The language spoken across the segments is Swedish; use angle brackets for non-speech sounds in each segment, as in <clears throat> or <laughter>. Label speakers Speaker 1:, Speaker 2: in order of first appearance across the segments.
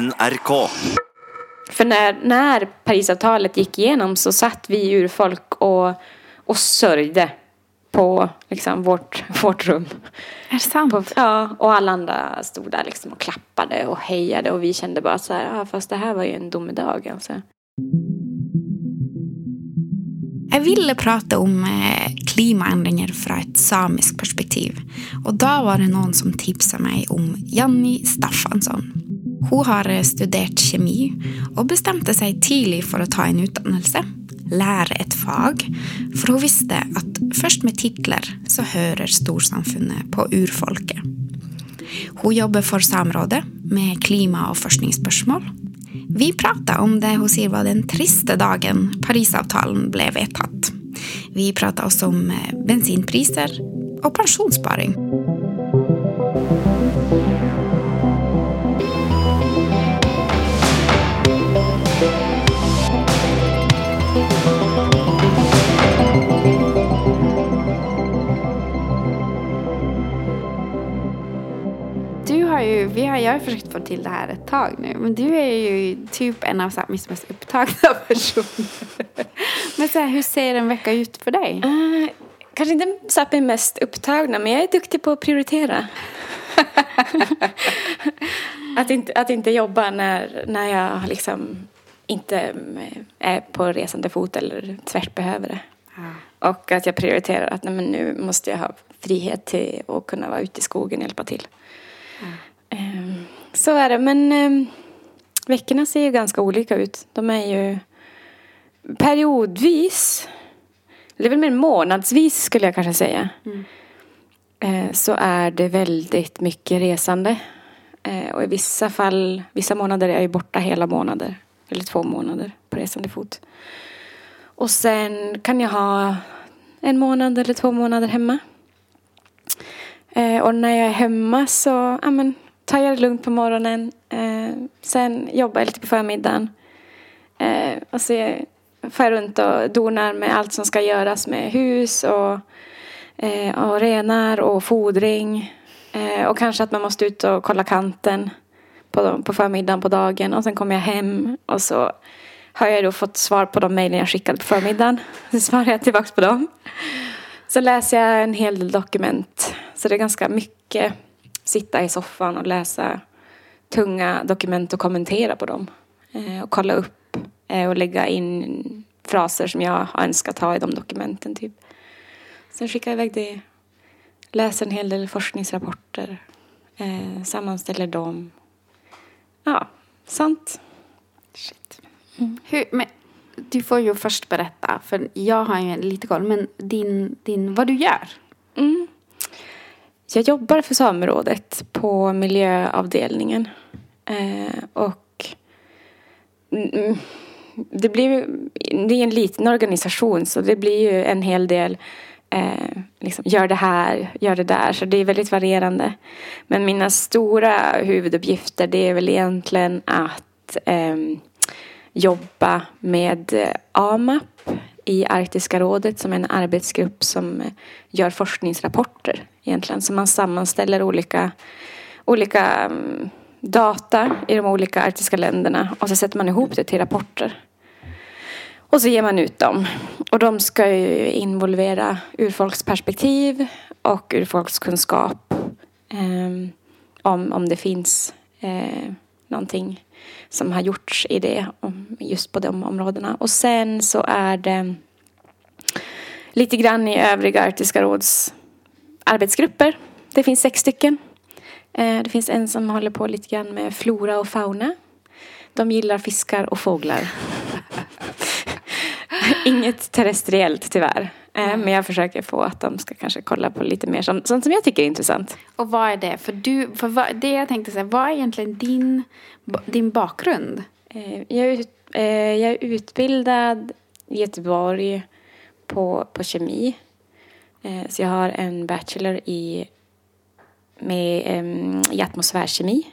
Speaker 1: NRK.
Speaker 2: För när, när Parisavtalet gick igenom så satt vi urfolk och, och sörjde på liksom, vårt, vårt rum.
Speaker 3: Är det sant?
Speaker 2: På, ja, och alla andra stod där liksom och klappade och hejade och vi kände bara så här, ja, fast det här var ju en domedag alltså.
Speaker 3: Jag ville prata om eh, klimaendringer fra et samisk perspektiv. Og da var det noen som tipsa meg om Janni Staffansson. Hon har eh, studerat kemi och bestämde sig tidigt för att ta en utdannelse. lära ett fag. för hon visste att först med titlar så hörer storsamfundet på urfolket. Hon jobbar för Samrådet med klima- och forskningsspörsmål. Vi pratade om det hon säger var den trista dagen Parisavtalen blev vedtatt. Vi pratade också om eh, bensinpriser och pensjonssparing. Ju, vi har, jag har försökt få till det här ett tag nu, men du är ju typ en av Samis mest upptagna <laughs> personer. Men så här, hur ser en vecka ut för dig?
Speaker 2: Uh, kanske inte Sápmi mest upptagna, men jag är duktig på att prioritera. <laughs> att, inte, att inte jobba när, när jag liksom inte är på resande fot eller tvärt behöver det.
Speaker 3: Ja.
Speaker 2: Och att jag prioriterar att nej, men nu måste jag ha frihet till att kunna vara ute i skogen och hjälpa till. Ehm, Så är det, men ehm, veckorna ser ju ganska olika ut. De är ju periodvis, är väl mer månadsvis skulle jag kanske säga. Eh, Så är det väldigt mycket resande. Och i vissa fall, vissa månader är jag ju borta hela månader. Eller två månader på resande fot. Och sen kan jag ha en månad eller två månader hemma. Och när jag är hemma så ja, men, tar jag det lugnt på morgonen. Eh, sen jobbar jag lite på förmiddagen. Eh, och så far jag runt och donar med allt som ska göras med hus och, eh, och renar och fodring. Eh, och kanske att man måste ut och kolla kanten på, på förmiddagen på dagen. Och sen kommer jag hem och så har jag då fått svar på de mejlen jag skickade på förmiddagen. Så svarar jag tillbaka på dem. Så läser jag en hel del dokument. Så det är ganska mycket sitta i soffan och läsa tunga dokument och kommentera på dem. Eh, och kolla upp eh, och lägga in fraser som jag har önskat ha i de dokumenten. Typ. Sen skickar jag iväg det. Läser en hel del forskningsrapporter. Eh, sammanställer dem. Ja, sant.
Speaker 3: Shit. Hur, men, du får ju först berätta, för jag har ju lite koll, men din, din, vad du gör.
Speaker 2: Mm. Jag jobbar för Samerådet på miljöavdelningen. Eh, och det blir ju, det är en liten organisation så det blir ju en hel del eh, liksom, gör det här, gör det där. Så det är väldigt varierande. Men mina stora huvuduppgifter det är väl egentligen att eh, jobba med AMAP i Arktiska rådet som är en arbetsgrupp som gör forskningsrapporter egentligen. Så man sammanställer olika, olika mm, data i de olika arktiska länderna och så sätter man ihop det till rapporter. Och så ger man ut dem. Och de ska ju involvera urfolksperspektiv och urfolkskunskap. Eh, om, om det finns eh, någonting som har gjorts i det, just på de områdena. Och sen så är det lite grann i övriga Arktiska råds arbetsgrupper. Det finns sex stycken. Eh, Det finns en som håller på lite grann med flora och fauna. De gillar fiskar och fåglar. <laughs> Inget terrestriellt tyvärr. Eh, Men jag försöker få att de ska kanske kolla på lite mer sånt, sånt som jag tycker är intressant.
Speaker 3: Och vad är det? För, du, för vad, det jag tänkte säga, vad är egentligen din, din bakgrund?
Speaker 2: Eh, Jag är, jag är utbildad i Göteborg på, på kemi. Eh, Så jag har en bachelor i, med, i atmosfärkemi,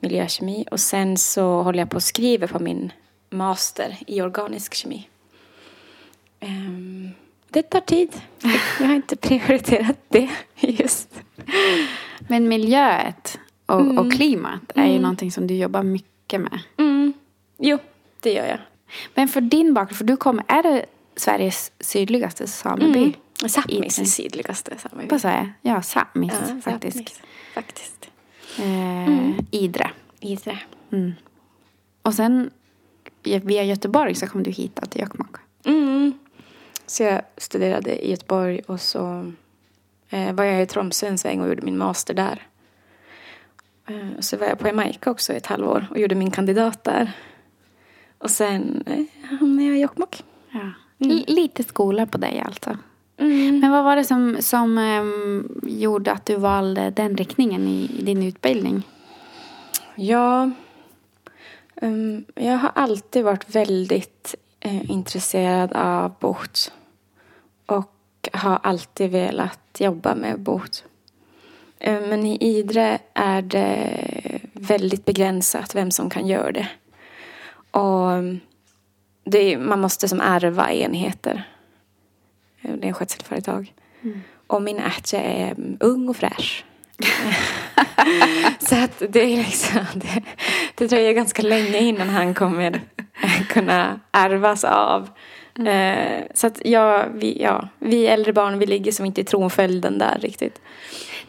Speaker 2: miljökemi. Och sen så håller jag på och skriver på min master i organisk kemi. Em, Det tar tid. <laughs> Jag har inte prioriterat det just.
Speaker 3: Men miljöet och,
Speaker 2: Mm.
Speaker 3: och klimat är ju någonting som du jobbar mycket mycket med.
Speaker 2: Mm. Jo, det gör jag.
Speaker 3: Men för din bakgrund, för du kommer, är det Sveriges sydligaste sameby?
Speaker 2: Mm. Sápmis
Speaker 3: I-
Speaker 2: sydligaste sameby.
Speaker 3: Vad säger jag? Ja, Sápmis
Speaker 2: Ja,
Speaker 3: faktiskt.
Speaker 2: Sápmis, Faktiskt.
Speaker 3: Eh, Idre.
Speaker 2: Idre.
Speaker 3: Och sen via Göteborg så kom du hit till Jokkmokk.
Speaker 2: Mm. Så jag studerade i Göteborg och så eh, var jag i Tromsö en sväng och gjorde min master där. Eh, och så var jag på Jamaica också i ett halvår och gjorde min kandidat där. Och sen eh, hamnade jag i Jokkmokk.
Speaker 3: Ja. L- lite skola på dig alltså.
Speaker 2: Mm.
Speaker 3: Men vad var det som, som ehm, gjorde att du valde den riktningen i, i din utbildning?
Speaker 2: Ja, ehm, jag har alltid varit väldigt eh, intresserad av bot. Och har alltid velat jobba med bot. Eh, men i Idre är det väldigt begränsat vem som kan göra det. Och det är, man måste som ärva enheter. Eh, Det är en skötselföretag. Och min ärtje är mm, ung och fräsch. <laughs> Så att det är liksom, det, det dröjer ganska länge innan han kommer kunna ärvas av. Eh, så att ja vi, ja, vi äldre barn, vi ligger som inte i tronföljden där riktigt.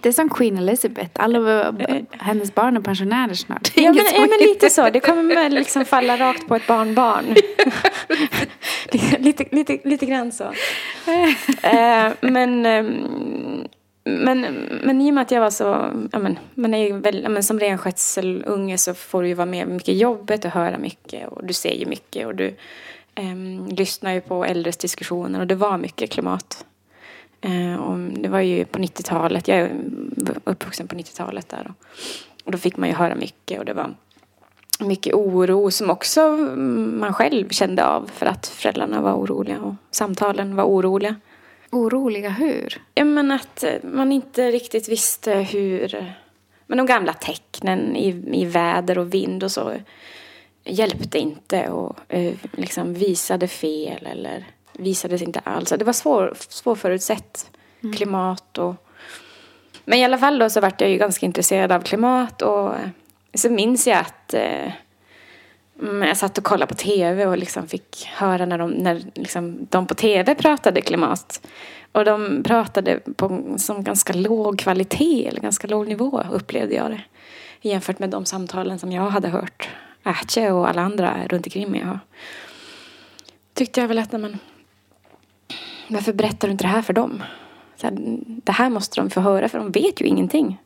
Speaker 3: Det är som Queen Elizabeth. Alla hennes barn är pensionärer snart.
Speaker 2: Ja men, ja, men lite så, det kommer liksom falla rakt på ett barnbarn. <laughs> <laughs> lite, lite, lite grann så. Eh, men, ehm, men, men i och med att jag var så, ja men, man är ju väl, men som renskötselunge så får du ju vara med mycket i jobbet och höra mycket och du ser ju mycket och du ehm, lyssnar ju på äldres diskussioner och det var mycket klimat. Eh, och det var ju på 90-talet, jag är uppvuxen på 90-talet där. Och, och då fick man ju höra mycket och det var mycket oro som också man själv kände av för att föräldrarna var oroliga och samtalen var oroliga.
Speaker 3: Oroliga hur?
Speaker 2: Ja, men att eh, man inte riktigt visste hur... Men de gamla tecknen i, i väder och vind och så hjälpte inte och eh, liksom visade fel eller visade sig inte alls. Det var svår, svårförutsett klimat och... Men i alla fall då så vart jag ju ganska intresserad av klimat och eh, så minns jag att eh, mm, jag satt och kollade på tv och liksom fick höra när de, när liksom de på tv pratade klimat. Och de pratade på som ganska låg kvalitet, eller ganska låg nivå upplevde jag det. Jämfört med de samtalen som jag hade hört Ätje och alla andra runt omkring mig. Tyckte jag väl att, nej, men, varför berättar du inte det här för dem? Så här, det här måste de få höra för de vet ju ingenting,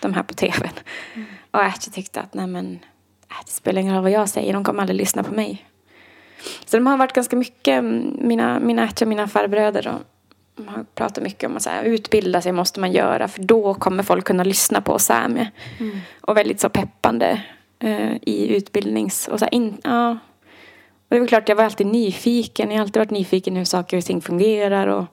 Speaker 2: de här på tvn. Och Ätje tyckte att, nej men, äh, det spelar ingen roll vad jag säger, de kommer aldrig lyssna på mig. Så de har varit ganska mycket, mm, mina, mina och mina farbröder de har pratat mycket om att så här, utbilda sig måste man göra för då kommer folk kunna lyssna på Säme. Och väldigt så peppande eh, i utbildnings... Och så här, in, ja och det är väl klart, jag var alltid nyfiken. Jag har alltid varit nyfiken hur saker och ting fungerar. Och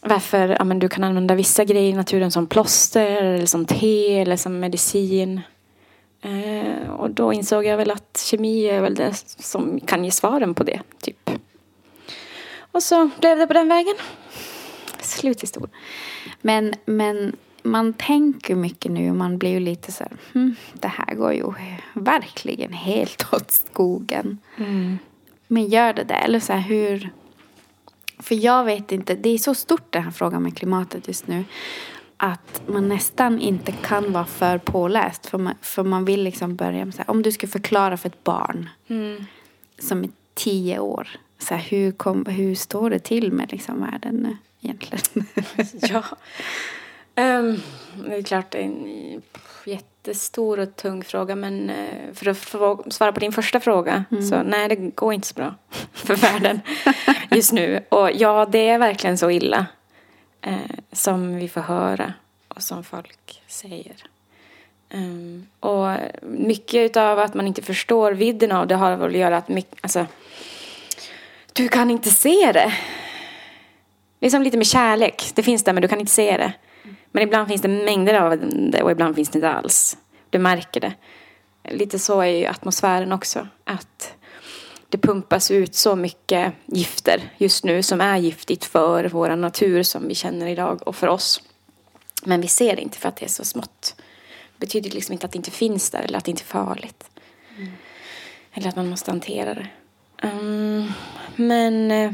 Speaker 2: varför ja, men du kan använda vissa grejer i naturen som plåster, eller som te eller som medicin. Eh, och då insåg jag väl att kemi är väl det som kan ge svaren på det, typ. Och så blev det på den vägen. Sluthistoria.
Speaker 3: Men, men man tänker mycket nu och man blir ju lite så här, hm, det här går ju verkligen helt <laughs> åt skogen. Men gör det det? Eller så här, hur? För jag vet inte, det är så stort den här frågan med klimatet just nu. Att man nästan inte kan vara för påläst. För man, för man vill liksom börja med så här, om du ska förklara för ett barn som är tio år. Så här, hur, kom, hur står det till med liksom världen nu egentligen?
Speaker 2: Ja. <laughs> Ehm, det är klart det är en jättestor och tung fråga men eh, för att svara på din första fråga så nej det går inte så bra <laughs> för världen just nu. Och ja, det är verkligen så illa eh, som vi får höra och som folk säger. Ehm, och mycket av att man inte förstår vidden av det har väl att göra att mycket, alltså, du kan inte se det. Det är som lite med kärlek. Det finns där men du kan inte se det. Men ibland finns det mängder av det och ibland finns det inte alls. Du märker det. Lite så är ju atmosfären också. Att det pumpas ut så mycket gifter just nu som är giftigt för vår natur som vi känner idag och för oss. Men vi ser det inte för att det är så smått. Det betyder liksom inte att det inte finns där eller att det inte är farligt. Mm. Eller att man måste hantera det. Um, men, eh,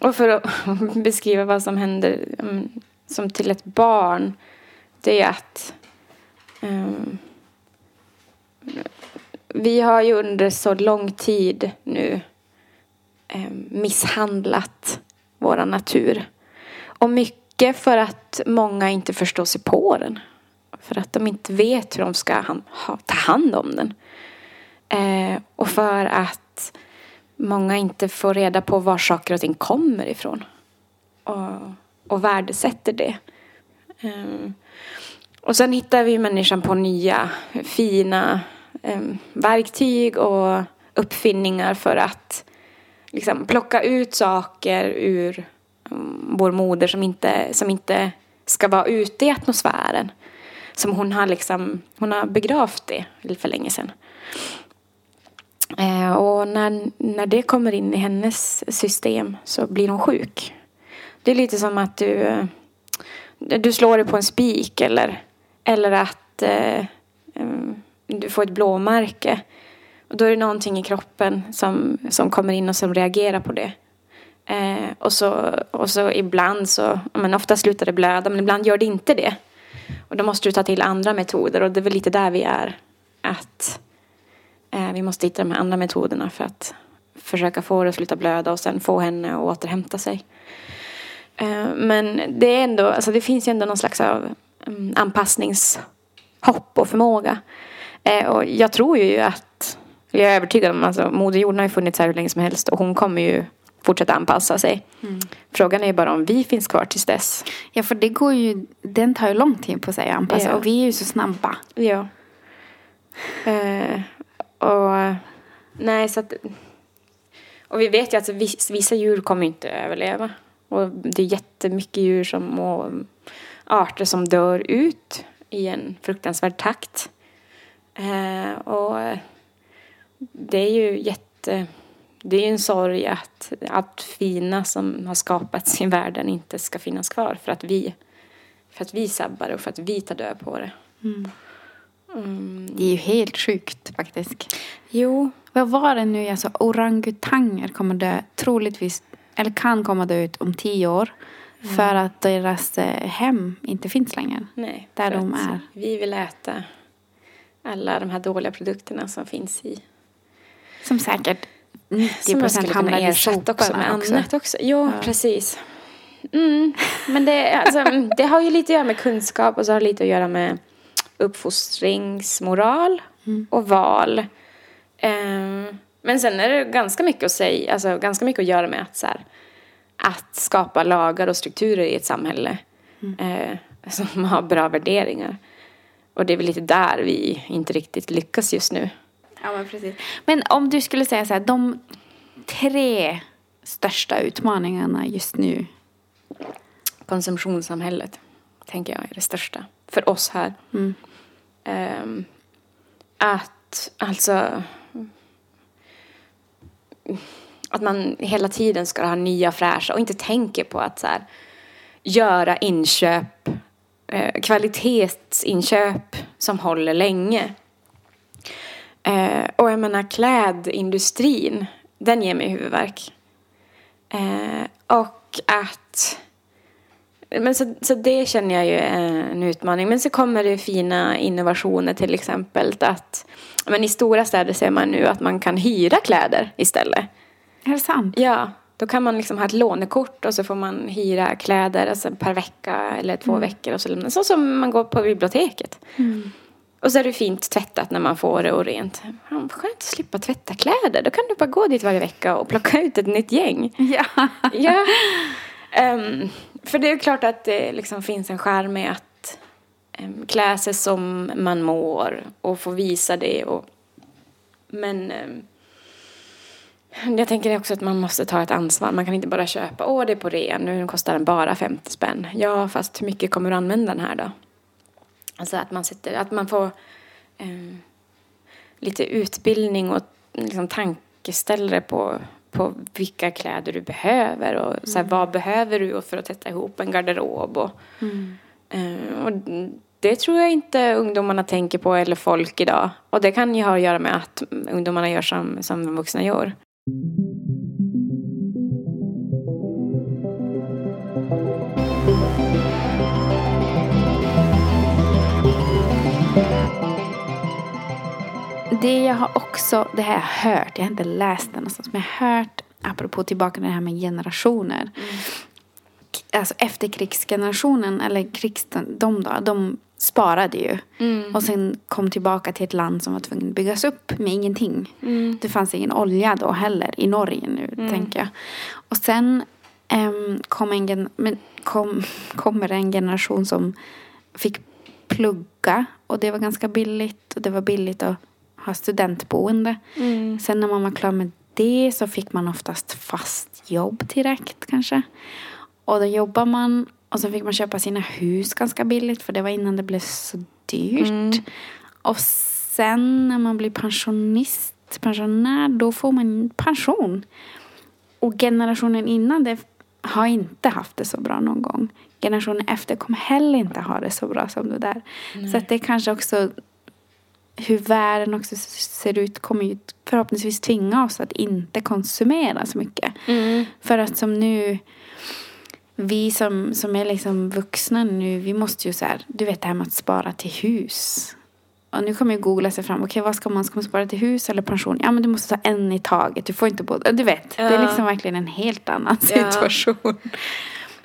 Speaker 2: och för att <laughs> beskriva vad som händer um, som till ett barn, det är att um, vi har ju under så lång tid nu ehm, misshandlat vår natur. Och mycket för att många inte förstår sig på den. För att de inte vet hur de ska ha, ta hand om den. Eh, och för att många inte får reda på var saker och ting kommer ifrån. Och, och värdesätter det. Ehm, och sen hittar vi människan på nya fina ehm, verktyg och uppfinningar för att liksom, plocka ut saker ur um, vår moder som inte, som inte ska vara ute i atmosfären. Som hon har, liksom, hon har begravt det för länge sedan. Eh, och när, när det kommer in i hennes system så blir hon sjuk. Det är lite som att du, eh, du slår dig på en spik eller, eller att eh, mm, du får ett blåmärke. Och då är det någonting i kroppen som, som kommer in och som reagerar på det. Eh, och, så, och så ibland så, men ofta slutar det blöda men ibland gör det inte det. Och då måste du ta till andra metoder och det är väl lite där vi är. Att eh, vi måste hitta de här andra metoderna för att försöka få det att sluta blöda och sen få henne att återhämta sig. Eh, men det är ändå, alltså det finns ju ändå någon slags av um, anpassningshopp och förmåga. Eh, och jag tror ju att jag är övertygad om, alltså moderjorden har ju funnits här hur länge som helst och hon kommer ju fortsätta anpassa sig. Mm. Frågan är bara om vi finns kvar tills dess.
Speaker 3: Ja, för det går ju, den tar ju lång tid på sig att anpassa ja. och vi är ju så snabba.
Speaker 2: Ja. Uh, och nej, så att och vi vet ju att vissa djur kommer inte överleva. Och det är jättemycket djur som, och arter som dör ut i en fruktansvärd takt. Uh, och det är ju jätte... Det är ju en sorg att allt fina som har skapats i världen inte ska finnas kvar för att vi, för att vi sabbar och för att vi tar död på det. Mm.
Speaker 3: Mm. Det är ju helt sjukt faktiskt.
Speaker 2: Jo.
Speaker 3: Vad var det nu? Alltså, orangutanger kommer dö troligtvis, eller kan komma dö ut om tio år. Mm. För att deras eh, hem inte finns längre.
Speaker 2: Nej, där de är. Vi vill äta alla de här dåliga produkterna som finns i
Speaker 3: som säkert 90 procent hamnar i soporna också. Med också. annat också.
Speaker 2: Jo, ja. precis. Mm. Men det, alltså, det har ju lite att göra med kunskap och så har det lite att göra med uppfostringsmoral mm. och val. Um, men sen är det ganska mycket att säga, alltså ganska mycket att göra med att, så här, att skapa lagar och strukturer i ett samhälle mm. uh, som har bra värderingar. Och det är väl lite där vi inte riktigt lyckas just nu.
Speaker 3: Ja, men precis. Men om du skulle säga så här, de tre största utmaningarna just nu?
Speaker 2: Konsumtionssamhället, tänker jag, är det största. För oss här. Mm. Um, att, alltså... Att man hela tiden ska ha nya fräscha och inte tänker på att så här, göra inköp, eh, kvalitetsinköp som håller länge. Eh, och jag menar klädindustrin, den ger mig huvudvärk. Eh, och att... Men så, så det känner jag ju är en utmaning. Men så kommer det fina innovationer till exempel. Att, men I stora städer ser man nu att man kan hyra kläder istället.
Speaker 3: Är det sant?
Speaker 2: Ja. Då kan man liksom ha ett lånekort och så får man hyra kläder alltså per vecka eller två mm. veckor. Och så, så som man går på biblioteket. Mm. Och så är det fint tvättat när man får det och rent. skönt att slippa tvätta kläder. Då kan du bara gå dit varje vecka och plocka ut ett nytt gäng.
Speaker 3: Ja.
Speaker 2: ja. Um, för det är klart att det liksom finns en skärm med att klä sig som man mår och få visa det. Och, men um, jag tänker också att man måste ta ett ansvar. Man kan inte bara köpa, åh det är på rea, nu kostar den bara 50 spänn. Ja, fast hur mycket kommer du använda den här då? Alltså att man, sätter, att man får eh, lite utbildning och liksom tankeställare på, på vilka kläder du behöver och mm. så här, mm. vad behöver du för att sätta ihop en garderob. Och, mm. eh, och det tror jag inte ungdomarna tänker på eller folk idag. Och det kan ju ha att göra med att ungdomarna gör som, som vuxna gör.
Speaker 3: Det jag har också, det har jag hört, jag har inte läst det någonstans, men jag har hört, apropå tillbaka till det här med generationer. Mm. Alltså efterkrigsgenerationen, eller krigs, de då, de sparade ju. Mm. Och sen kom tillbaka till ett land som var tvungen att byggas upp med ingenting. Mm. Det fanns ingen olja då heller i Norge nu, mm. tänker jag. Och sen um, kom en, men kom, <laughs> kommer en generation som fick plugga och det var ganska billigt och det var billigt att ha studentboende. Mm. Sen när man var klar med det så fick man oftast fast jobb direkt kanske. Och då jobbar man och så fick man köpa sina hus ganska billigt för det var innan det blev så dyrt. Mm. Och sen när man blir pensionist, pensionär, då får man pension. Och generationen innan det har inte haft det så bra någon gång. Generationen efter kommer heller inte ha det så bra som det där. Nej. Så att det kanske också hur världen också ser ut kommer ju förhoppningsvis tvinga oss att inte konsumera så mycket. Mm. För att som nu, vi som, som är liksom vuxna nu, vi måste ju så här, du vet det här med att spara till hus. Och nu kommer ju googla sig fram, okej okay, vad ska man, ska man spara till hus eller pension? Ja men du måste ta en i taget, du får inte båda. Du vet, ja. det är liksom verkligen en helt annan situation. Ja.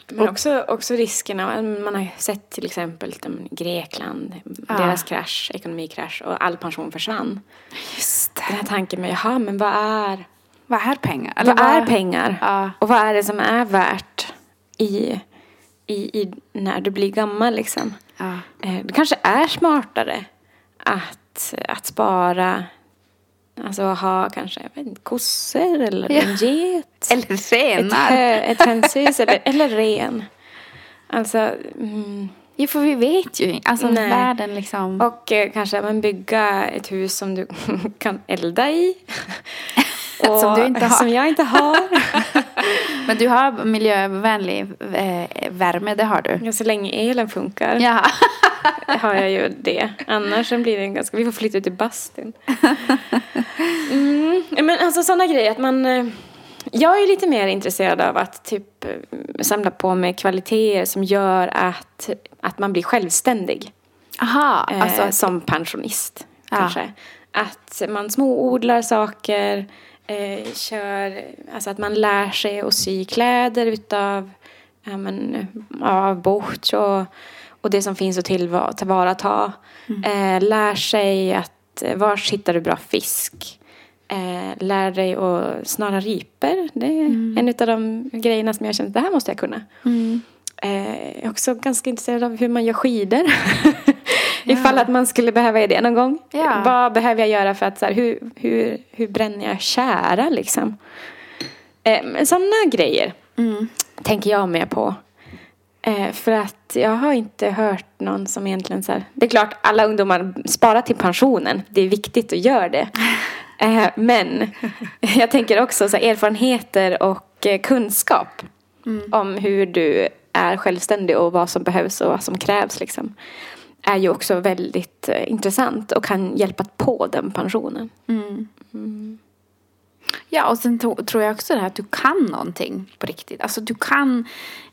Speaker 2: Men också, också riskerna. Man har sett till exempel Grekland, ja. deras krasch, ekonomikrasch och all pension försvann. Just det. Den här tanken med, jaha, men vad är...
Speaker 3: Vad är pengar?
Speaker 2: Eller vad, vad är pengar? Ja. Och vad är det som är värt i, i, i när du blir gammal liksom? Ja. Eh, det kanske är smartare att, att spara Alltså ha kanske vet kossor eller ja. en get. <laughs>
Speaker 3: Eller renar.
Speaker 2: Ett, ett hönshus eller, eller ren. Alltså. Mm.
Speaker 3: Ja, för vi vet ju alltså Nej. världen liksom.
Speaker 2: Och eh, kanske man bygga ett hus som du <laughs> kan elda i.
Speaker 3: Och, som du inte har.
Speaker 2: Som jag inte har. <laughs>
Speaker 3: Men du har miljövänlig eh, värme, det har du.
Speaker 2: Ja, så länge elen funkar.
Speaker 3: Ja. <laughs>
Speaker 2: har jag ju det. Annars blir det ganska, vi får flytta ut i bastun. Mm, men alltså sådana grejer att man eh, jag är lite mer intresserad av att typ samla på mig kvaliteter som gör att, att man blir självständig.
Speaker 3: Aha,
Speaker 2: eh, alltså, som pensionist ja. kanske. Att man småodlar saker, eh, kör, alltså att man lär sig att sy kläder utav ja, men, av bort och, och det som finns att tillvarata. Mm. Eh, lär sig att var hittar du bra fisk? Eh, lär dig att snara riper. Det är mm. en av de grejerna som jag känner att det här måste jag kunna. Mm. Eh, jag är också ganska intresserad av hur man gör skidor. <laughs> Ifall att man skulle behöva göra det någon gång. Ja. Vad behöver jag göra för att så här, hur, hur, hur bränner jag kära liksom? Eh, sådana grejer mm. tänker jag med på. Eh, för att jag har inte hört någon som egentligen så här, det är klart alla ungdomar sparar till pensionen. Det är viktigt att göra det. <laughs> Eh, men jag tänker också så här, erfarenheter och eh, kunskap mm. om hur du är självständig och vad som behövs och vad som krävs liksom är ju också väldigt eh, intressant och kan hjälpa på den pensionen. Mm. Mm.
Speaker 3: Ja, och sen to- tror jag också det här att du kan någonting på riktigt. Alltså du kan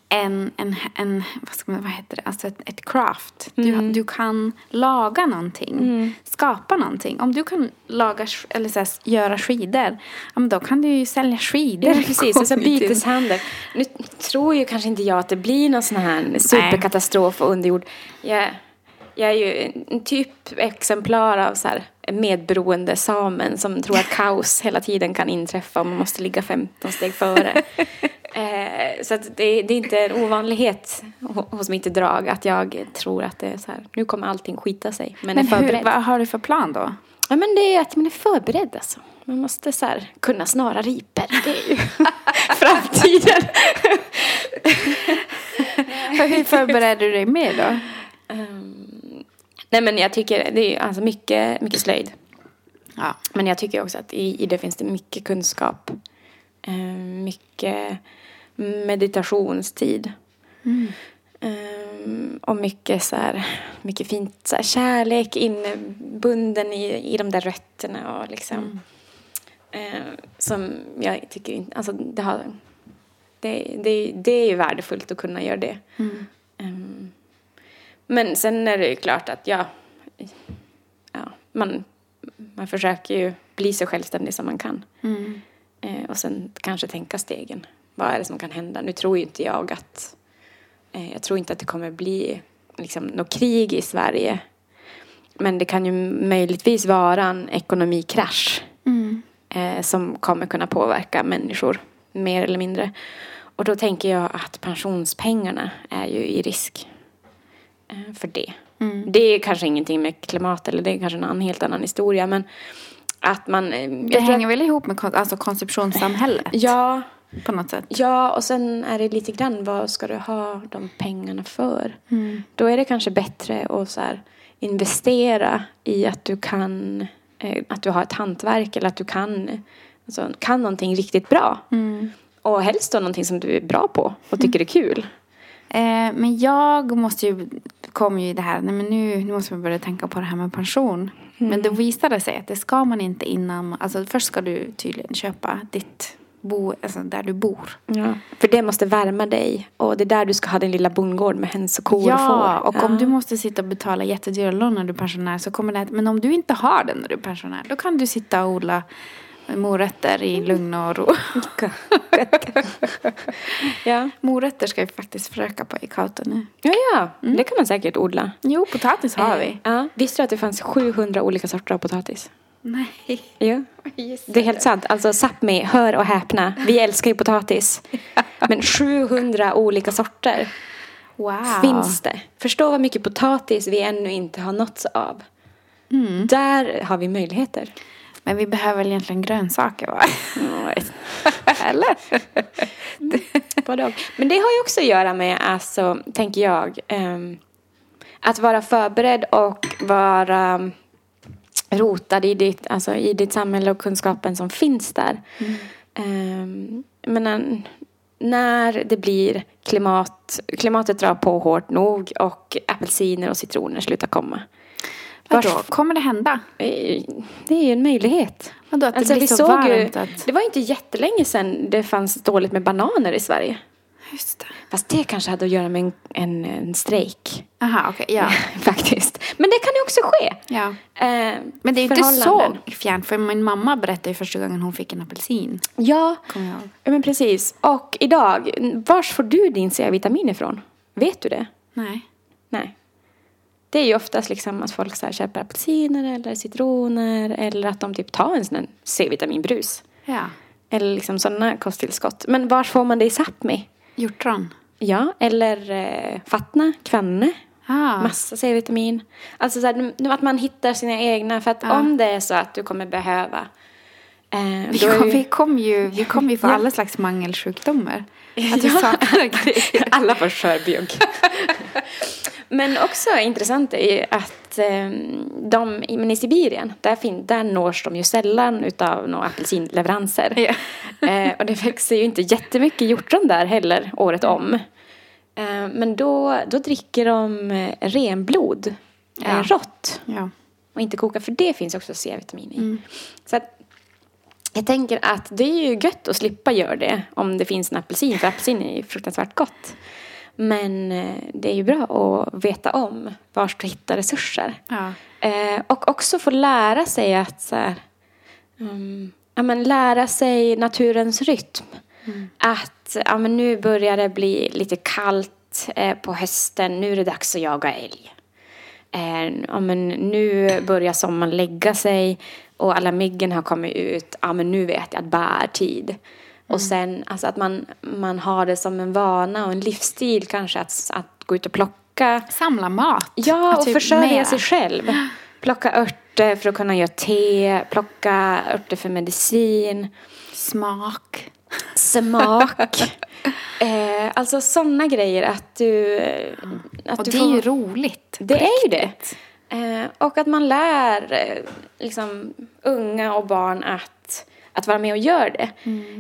Speaker 3: en, en, en vad, ska man, vad heter det, alltså ett, ett craft. Mm. Du, du kan laga någonting, mm. skapa någonting. Om du kan laga eller så här, göra skidor, ja, men då kan du ju sälja skidor.
Speaker 2: Ja, precis, alltså byteshandel. Nu tror ju kanske inte jag att det blir någon sån här superkatastrof och underjord. Jag, jag är ju en typ exemplar av så här medberoende samen som tror att kaos hela tiden kan inträffa och man måste ligga 15 steg före. <laughs> Eh, så det, det, är inte en ovanlighet hos mitt drag att jag tror att det är så här, nu kommer allting skita sig. Men, men är förberedd. Hur,
Speaker 3: vad har du för plan då?
Speaker 2: Ja men det är att man är förberedd alltså. Man måste så här, kunna snara riper. Det är ju <laughs> framtiden. <laughs>
Speaker 3: hur förbereder du dig med då? Um,
Speaker 2: nej men jag tycker det är alltså mycket, mycket slöjd. Ja. Men jag tycker också att i, i det finns det mycket kunskap. Uh, mycket meditationstid. Mm. Ehm, och mycket så här, mycket fint så här, kärlek inbunden i, i de där rötterna och liksom. Eh, som jag tycker inte, alltså det har, det, det, det är ju värdefullt att kunna göra det. Ehm, men sen är det ju klart att ja, ja man, man försöker ju bli så självständig som man kan. Eh, och sen kanske tänka stegen. Vad är det som kan hända? Nu tror ju inte jag att eh, jag tror inte att det kommer bli liksom något krig i Sverige. Men det kan ju möjligtvis vara en ekonomikrasch eh, som kommer kunna påverka människor mer eller mindre. Och då tänker jag att pensionspengarna är ju i risk för det. Det är kanske ingenting med klimat eller det är kanske en helt annan historia men att man... eh,
Speaker 3: Det hänger väl ihop med kon- alltså konsumtionssamhället
Speaker 2: Ja,
Speaker 3: på något sätt.
Speaker 2: Ja, och sen är det lite grann vad ska du ha de pengarna för? Då är det kanske bättre att så här, investera i att du kan, eh, att du har ett hantverk eller att du kan, alltså, kan någonting riktigt bra. Och helst då någonting som du är bra på och tycker <laughs> är kul.
Speaker 3: Eh, men jag måste ju, kom ju det här, nej men nu, nu måste man börja tänka på det här med pension. Men det visade sig att det ska man inte innan, alltså först ska du tydligen köpa ditt bo, alltså där du bor.
Speaker 2: Ja. För det måste värma dig och det är där du ska ha din lilla bondgård med höns och kor
Speaker 3: Ja,
Speaker 2: och får.
Speaker 3: och om du måste sitta och betala jättedyra lån när du är pensionär så kommer det men om du inte har den när du är pensionär då kan du sitta och odla morötter i lugn och ro. <laughs>
Speaker 2: ja.
Speaker 3: morötter ska vi faktiskt försöka på i Kauto nu.
Speaker 2: ja, ja, det kan man säkert odla.
Speaker 3: Jo, potatis har vi.
Speaker 2: Ja. Visste du att det fanns 700 olika sorter av potatis?
Speaker 3: Nej. <laughs>
Speaker 2: Ja. Det är helt sant. Alltså Sápmi, hör och häpna. Vi älskar ju potatis. <laughs> Men 700 olika sorter
Speaker 3: Wow.
Speaker 2: finns det. Förstå vad mycket potatis vi ännu inte har nåtts av. Där har vi möjligheter.
Speaker 3: Men vi behöver väl egentligen grönsaker va? <laughs>
Speaker 2: Eller? Både och. Men det har ju också att göra med, alltså, tänker jag, ehm, att vara förberedd och vara rotad i ditt, alltså, i ditt samhälle och kunskapen som finns där. Ehm, men när, när det blir klimat, klimatet drar på hårt nog och apelsiner och citroner slutar komma.
Speaker 3: Vadå?
Speaker 2: Vars-
Speaker 3: Kommer det hända?
Speaker 2: Eh, Det är ju en möjlighet.
Speaker 3: Vadå, att det
Speaker 2: Alltså,
Speaker 3: blir
Speaker 2: vi
Speaker 3: så
Speaker 2: såg ju,
Speaker 3: varmt att...
Speaker 2: Det var inte jättelänge sedan det fanns dåligt med bananer i Sverige.
Speaker 3: Just det.
Speaker 2: Fast det kanske hade att göra med en, en, en strejk.
Speaker 3: Aha, okej, ja. <laughs>
Speaker 2: Faktiskt. Men det kan ju också ske.
Speaker 3: ja.
Speaker 2: Eh,
Speaker 3: Men det är ju inte så fjärnt, för min mamma berättade ju första gången hon fick en apelsin.
Speaker 2: Ja,
Speaker 3: Kommer jag ihåg.
Speaker 2: ja, men precis. Och idag, vars får du din C-vitamin ifrån? Vet du det?
Speaker 3: Nej.
Speaker 2: Nej. Det är ju oftast liksom att folk så här köper apelsiner eller citroner eller att de typ tar en sån här C-vitaminbrus.
Speaker 3: Ja.
Speaker 2: Eller liksom sådana kosttillskott. Men var får man det i Sápmi?
Speaker 3: Hjortron.
Speaker 2: Ja, eller eh, Fatna, Kvanne.
Speaker 3: Ah.
Speaker 2: Massa C-vitamin. Alltså så här, att man hittar sina egna. För att
Speaker 3: Ja.
Speaker 2: om det är så att du kommer behöva. Eh,
Speaker 3: Vi kom,
Speaker 2: ju-
Speaker 3: vi kom ju, vi kom ju få
Speaker 2: Ja.
Speaker 3: alla slags mangelsjukdomar. Att vi
Speaker 2: Ja.
Speaker 3: saknar grejer.
Speaker 2: Alla får skörbjugg. <laughs> Men också intressant är ju att eh, de, men i Sibirien, där, fin, där nås de ju sällan utav några apelsinleveranser.
Speaker 3: Ja. <laughs>
Speaker 2: Eh, och det växer ju inte jättemycket hjortron där heller året om. Eh, men då, då dricker de eh, renblod, eh,
Speaker 3: Ja.
Speaker 2: rått
Speaker 3: Ja.
Speaker 2: och inte koka för det finns också C-vitamin i. Så att jag tänker att det är ju gött att slippa göra det om det finns en apelsin för apelsin är ju fruktansvärt gott. Men eh, det är ju bra att veta om var ska hitta resurser.
Speaker 3: Ja.
Speaker 2: Eh, och också få lära sig att så här, mm, ja, men lära sig naturens rytm. Att ja, men nu börjar det bli lite kallt eh, på hösten, nu är det dags att jaga älg. Eh, ja, men nu börjar sommaren lägga sig och alla myggen har kommit ut. Ja, men nu vet jag att bärtid. Och sen alltså att man, man har det som en vana och en livsstil kanske att, att gå ut och plocka.
Speaker 3: Samla mat.
Speaker 2: Ja, och
Speaker 3: Typ
Speaker 2: försörja
Speaker 3: mera.
Speaker 2: sig själg. Plocka örter för att kunna göra te, plocka örter för medicin,
Speaker 3: Smak.
Speaker 2: smak. <laughs> eh, alltså sådana grejer att du... Att
Speaker 3: Och
Speaker 2: du
Speaker 3: det
Speaker 2: får,
Speaker 3: är ju roligt.
Speaker 2: Det är ju det. Eh, och att man lär eh, liksom, unga och barn att, att vara med och göra det.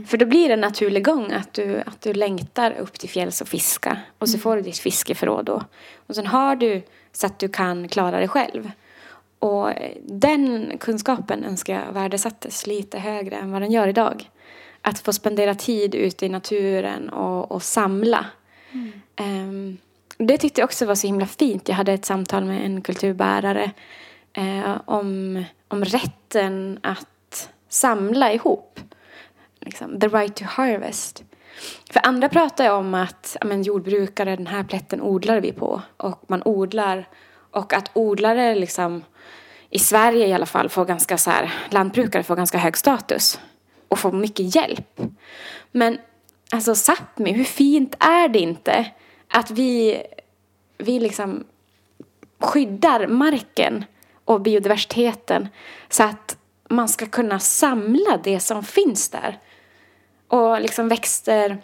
Speaker 2: För då blir det en naturlig gång att du, att du längtar upp till fjälls och fiska. Och så får du ditt fiskeförråd då. Och sen har du så att du kan klara dig själv. Och den kunskapen önskar jag värdesattes lite högre än vad den gör idag. Att få spendera tid ute i naturen och, och samla. Um, det tyckte jag också var så himla fint. Jag hade ett samtal med en kulturbärare eh, om, om rätten att samla ihop. Liksom, the right to harvest. För andra pratar ju om att men, jordbrukare, den här plätten odlar vi på. Och man odlar. Och att odlare liksom, i Sverige i alla fall, får ganska så här, lantbrukare får ganska hög status. Och får mycket hjälp. Men alltså Sápmi, hur fint är det inte att vi, vi liksom skyddar marken och biodiversiteten så att man ska kunna samla det som finns där. Och liksom växter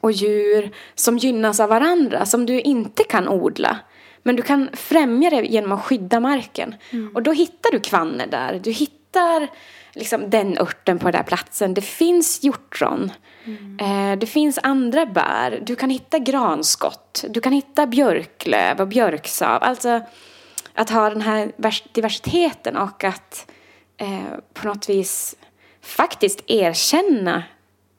Speaker 2: och djur som gynnas av varandra, som du inte kan odla. Men du kan främja det genom att skydda marken. Mm. Och då hittar du kvanner där. Du hittar liksom den örten på den där platsen. Det finns hjortron. Mm. Eh, det finns andra bär. Du kan hitta granskott. Du kan hitta björklöv och björksav. Alltså att ha den här diversiteten och att eh, på något vis faktiskt erkänna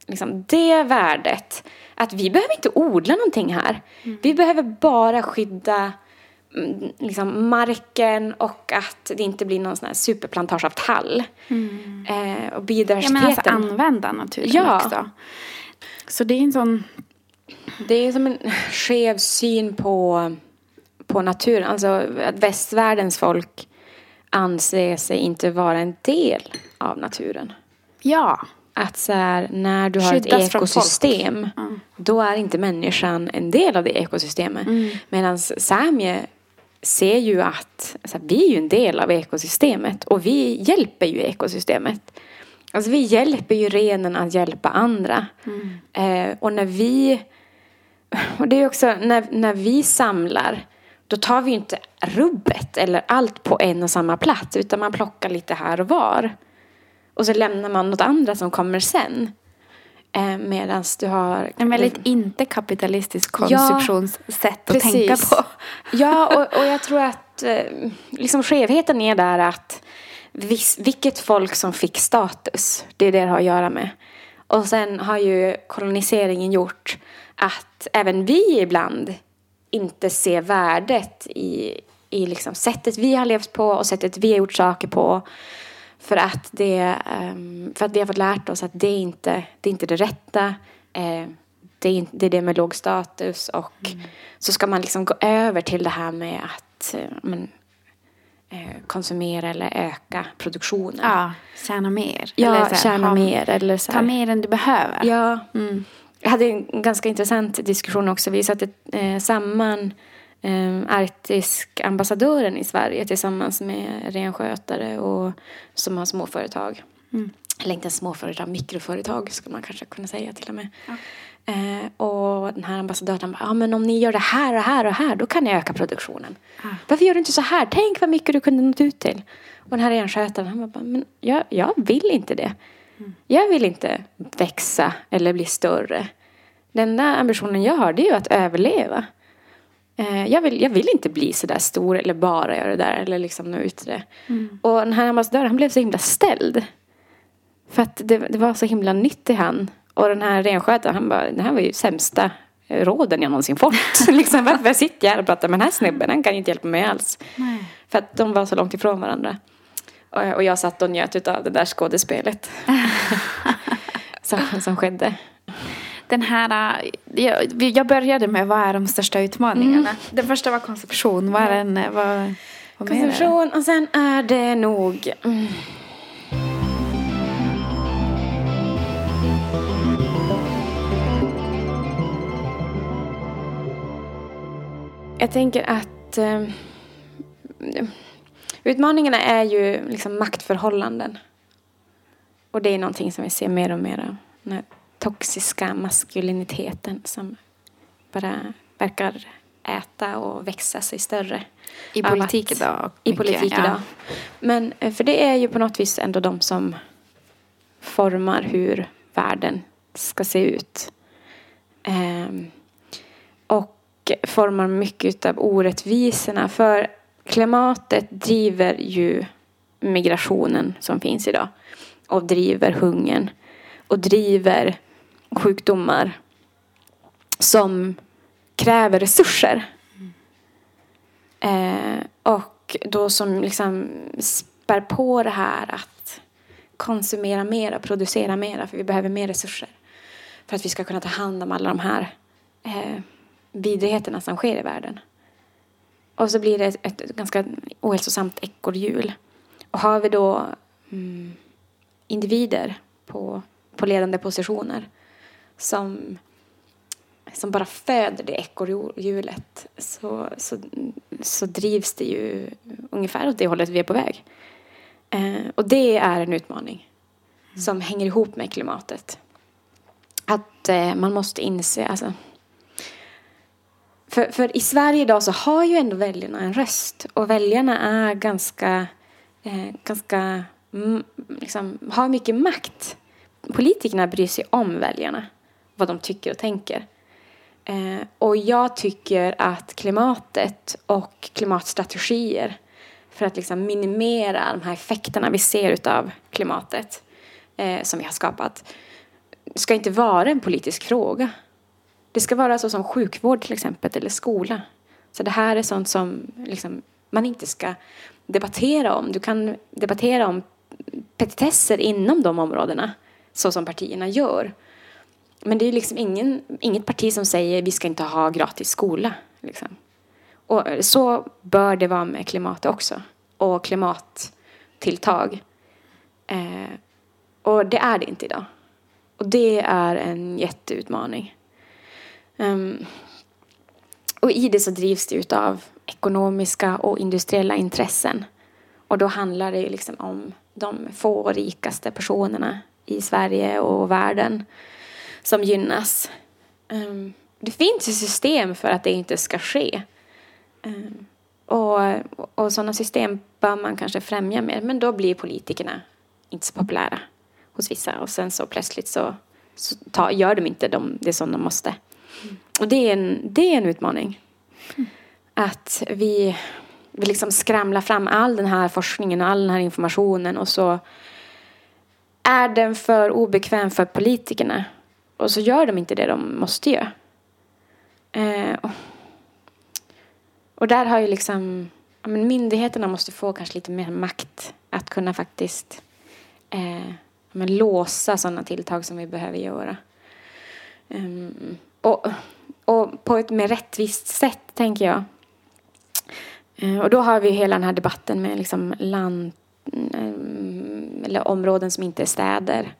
Speaker 2: liksom, det värdet. Att vi behöver inte odla någonting här. Mm. Vi behöver bara skydda liksom, marken och att det inte blir någon sån här superplantage av tall. Mm. Eh, och biodiversiteten. Ja, men alltså
Speaker 3: använda naturen ja. också. Så det är en sån...
Speaker 2: Det är som en skev syn på, på naturen. Alltså att västvärldens folk anser sig inte vara en del av naturen.
Speaker 3: Ja.
Speaker 2: Att så här, när du har Skyddas ett ekosystem mm. då är inte människan en del av det ekosystemet. Mm. Medan Samie ser ju att alltså, vi är ju en del av ekosystemet och vi hjälper ju ekosystemet. Alltså vi hjälper ju renen att hjälpa andra. Mm. Eh, och när vi, <laughs> och det är också när, när vi samlar då tar vi ju inte rubbet eller allt på en och samma plats utan man plockar lite här och var. Och så lämnar man något andra som kommer sen. Eh, Medan du har...
Speaker 3: En väldigt inte kapitalistisk konsumtionssätt ja, att tänka på.
Speaker 2: Ja, och, och jag tror att eh, liksom skevheten är där att vis, vilket folk som fick status, det är det det har att göra med. Och sen har ju koloniseringen gjort att även vi ibland inte ser värdet i, i liksom sättet vi har levt på och sättet vi har gjort saker på. För att, det, um, för att vi har fått lärt oss att det är inte det är inte det rätta. Uh, det, är, det är det med låg status och mm. så ska man liksom gå över till det här med att uh, men, uh, konsumera eller öka produktionen.
Speaker 3: Ja, tjäna mer.
Speaker 2: Ja, eller här, tjäna ha, mer. Eller så
Speaker 3: här. Ta mer än du behöver.
Speaker 2: Ja. Mm. Jag hade en ganska intressant diskussion också. Vi satte eh, samman eh, Arktisk-ambassadören i Sverige tillsammans med renskötare och som har småföretag. Mm. Eller inte småföretag, mikroföretag skulle man kanske kunna säga till och med. Ja. Eh, och den här ambassadören bara, ja men om ni gör det här och här och här då kan ni öka produktionen. Ah. Varför gör du inte så här? Tänk vad mycket du kunde nått ut till. Och den här renskötaren han bara, men jag, jag vill inte det. Jag vill inte växa eller bli större. Den enda ambitionen jag har det är ju att överleva. Eh, jag vill, jag vill inte bli så där stor eller bara göra det där eller liksom nå ut det. Mm. Och den här ambassadören han blev så himla ställd. För att det, det var så himla nytt i han. Och den här renskötaren han bara, det här var ju sämsta råden jag någonsin fått. <laughs> <laughs> liksom, varför sitter jag här och pratar med den här snubben? Han kan inte hjälpa mig alls. Nej. För att de var så långt ifrån varandra. Och jag satt och njöt av det där skådespelet. <laughs> som, som skedde.
Speaker 3: Den här, jag, jag började med vad är de största utmaningarna? Mm. Den första var konsumtion. Vad är den, vad,
Speaker 2: vad konsumtion och sen är det nog mm. Jag tänker att eh, Utmaningarna är ju liksom maktförhållanden. Och det är någonting som vi ser mer och mer av. Toxiska maskuliniteten som bara verkar äta och växa sig större.
Speaker 3: I politik idag?
Speaker 2: I politik ja. idag. Men eh, för det är ju på något vis ändå de som formar hur världen ska se ut. Ehm, och formar mycket av orättvisorna. För klimatet driver ju migrationen som finns idag. Och driver hungern. Och driver sjukdomar som kräver resurser. Eh, och då som liksom spär på det här att konsumera mera, producera mera för vi behöver mer resurser. För att vi ska kunna ta hand om alla de här eh, vidrigheterna som sker i världen. Och så blir det ett, ett ganska ohälsosamt ekorrhjul. Och har vi då mm, individer på, på ledande positioner som, som bara föder det ekorrhjulet så, så, så drivs det ju ungefär åt det hållet vi är på väg. Eh, och det är en utmaning mm. som hänger ihop med klimatet. Att eh, man måste inse, alltså för, för i Sverige idag så har ju ändå väljarna en röst och väljarna är ganska, eh, ganska mm, liksom, har mycket makt. Politikerna bryr sig om väljarna, vad de tycker och tänker. Eh, och jag tycker att klimatet och klimatstrategier för att liksom minimera de här effekterna vi ser av klimatet eh, som vi har skapat ska inte vara en politisk fråga. Det ska vara så som sjukvård till exempel, eller skola. Så det här är sånt som liksom, man inte ska debattera om. Du kan debattera om petitesser inom de områdena, så som partierna gör. Men det är liksom ingen, inget parti som säger vi ska inte ha gratis skola. Liksom. Och så bör det vara med klimatet också. Och klimattilltag. Eh, och det är det inte idag. Och det är en jätteutmaning. Um, och i det så drivs det av ekonomiska och industriella intressen. Och då handlar det liksom om de få rikaste personerna i Sverige och världen som gynnas. Ehm, det finns ju system för att det inte ska ske. Ehm, och, och sådana system bör man kanske främja mer. Men då blir politikerna inte så populära hos vissa. Och sen så plötsligt så, så ta, gör de inte de, det som de måste. Och det är en, det är en utmaning. Mm. Att vi, vi liksom skramlar fram all den här forskningen och all den här informationen och så är den för obekväm för politikerna. Och så gör de inte det de måste göra. Eh, och där har ju liksom ja, men myndigheterna måste få kanske lite mer makt att kunna faktiskt eh, men låsa sådana tilltag som vi behöver göra. Um, och, och på ett mer rättvist sätt, tänker jag. Eh, och då har vi hela den här debatten med liksom land, mm, eller områden som inte är städer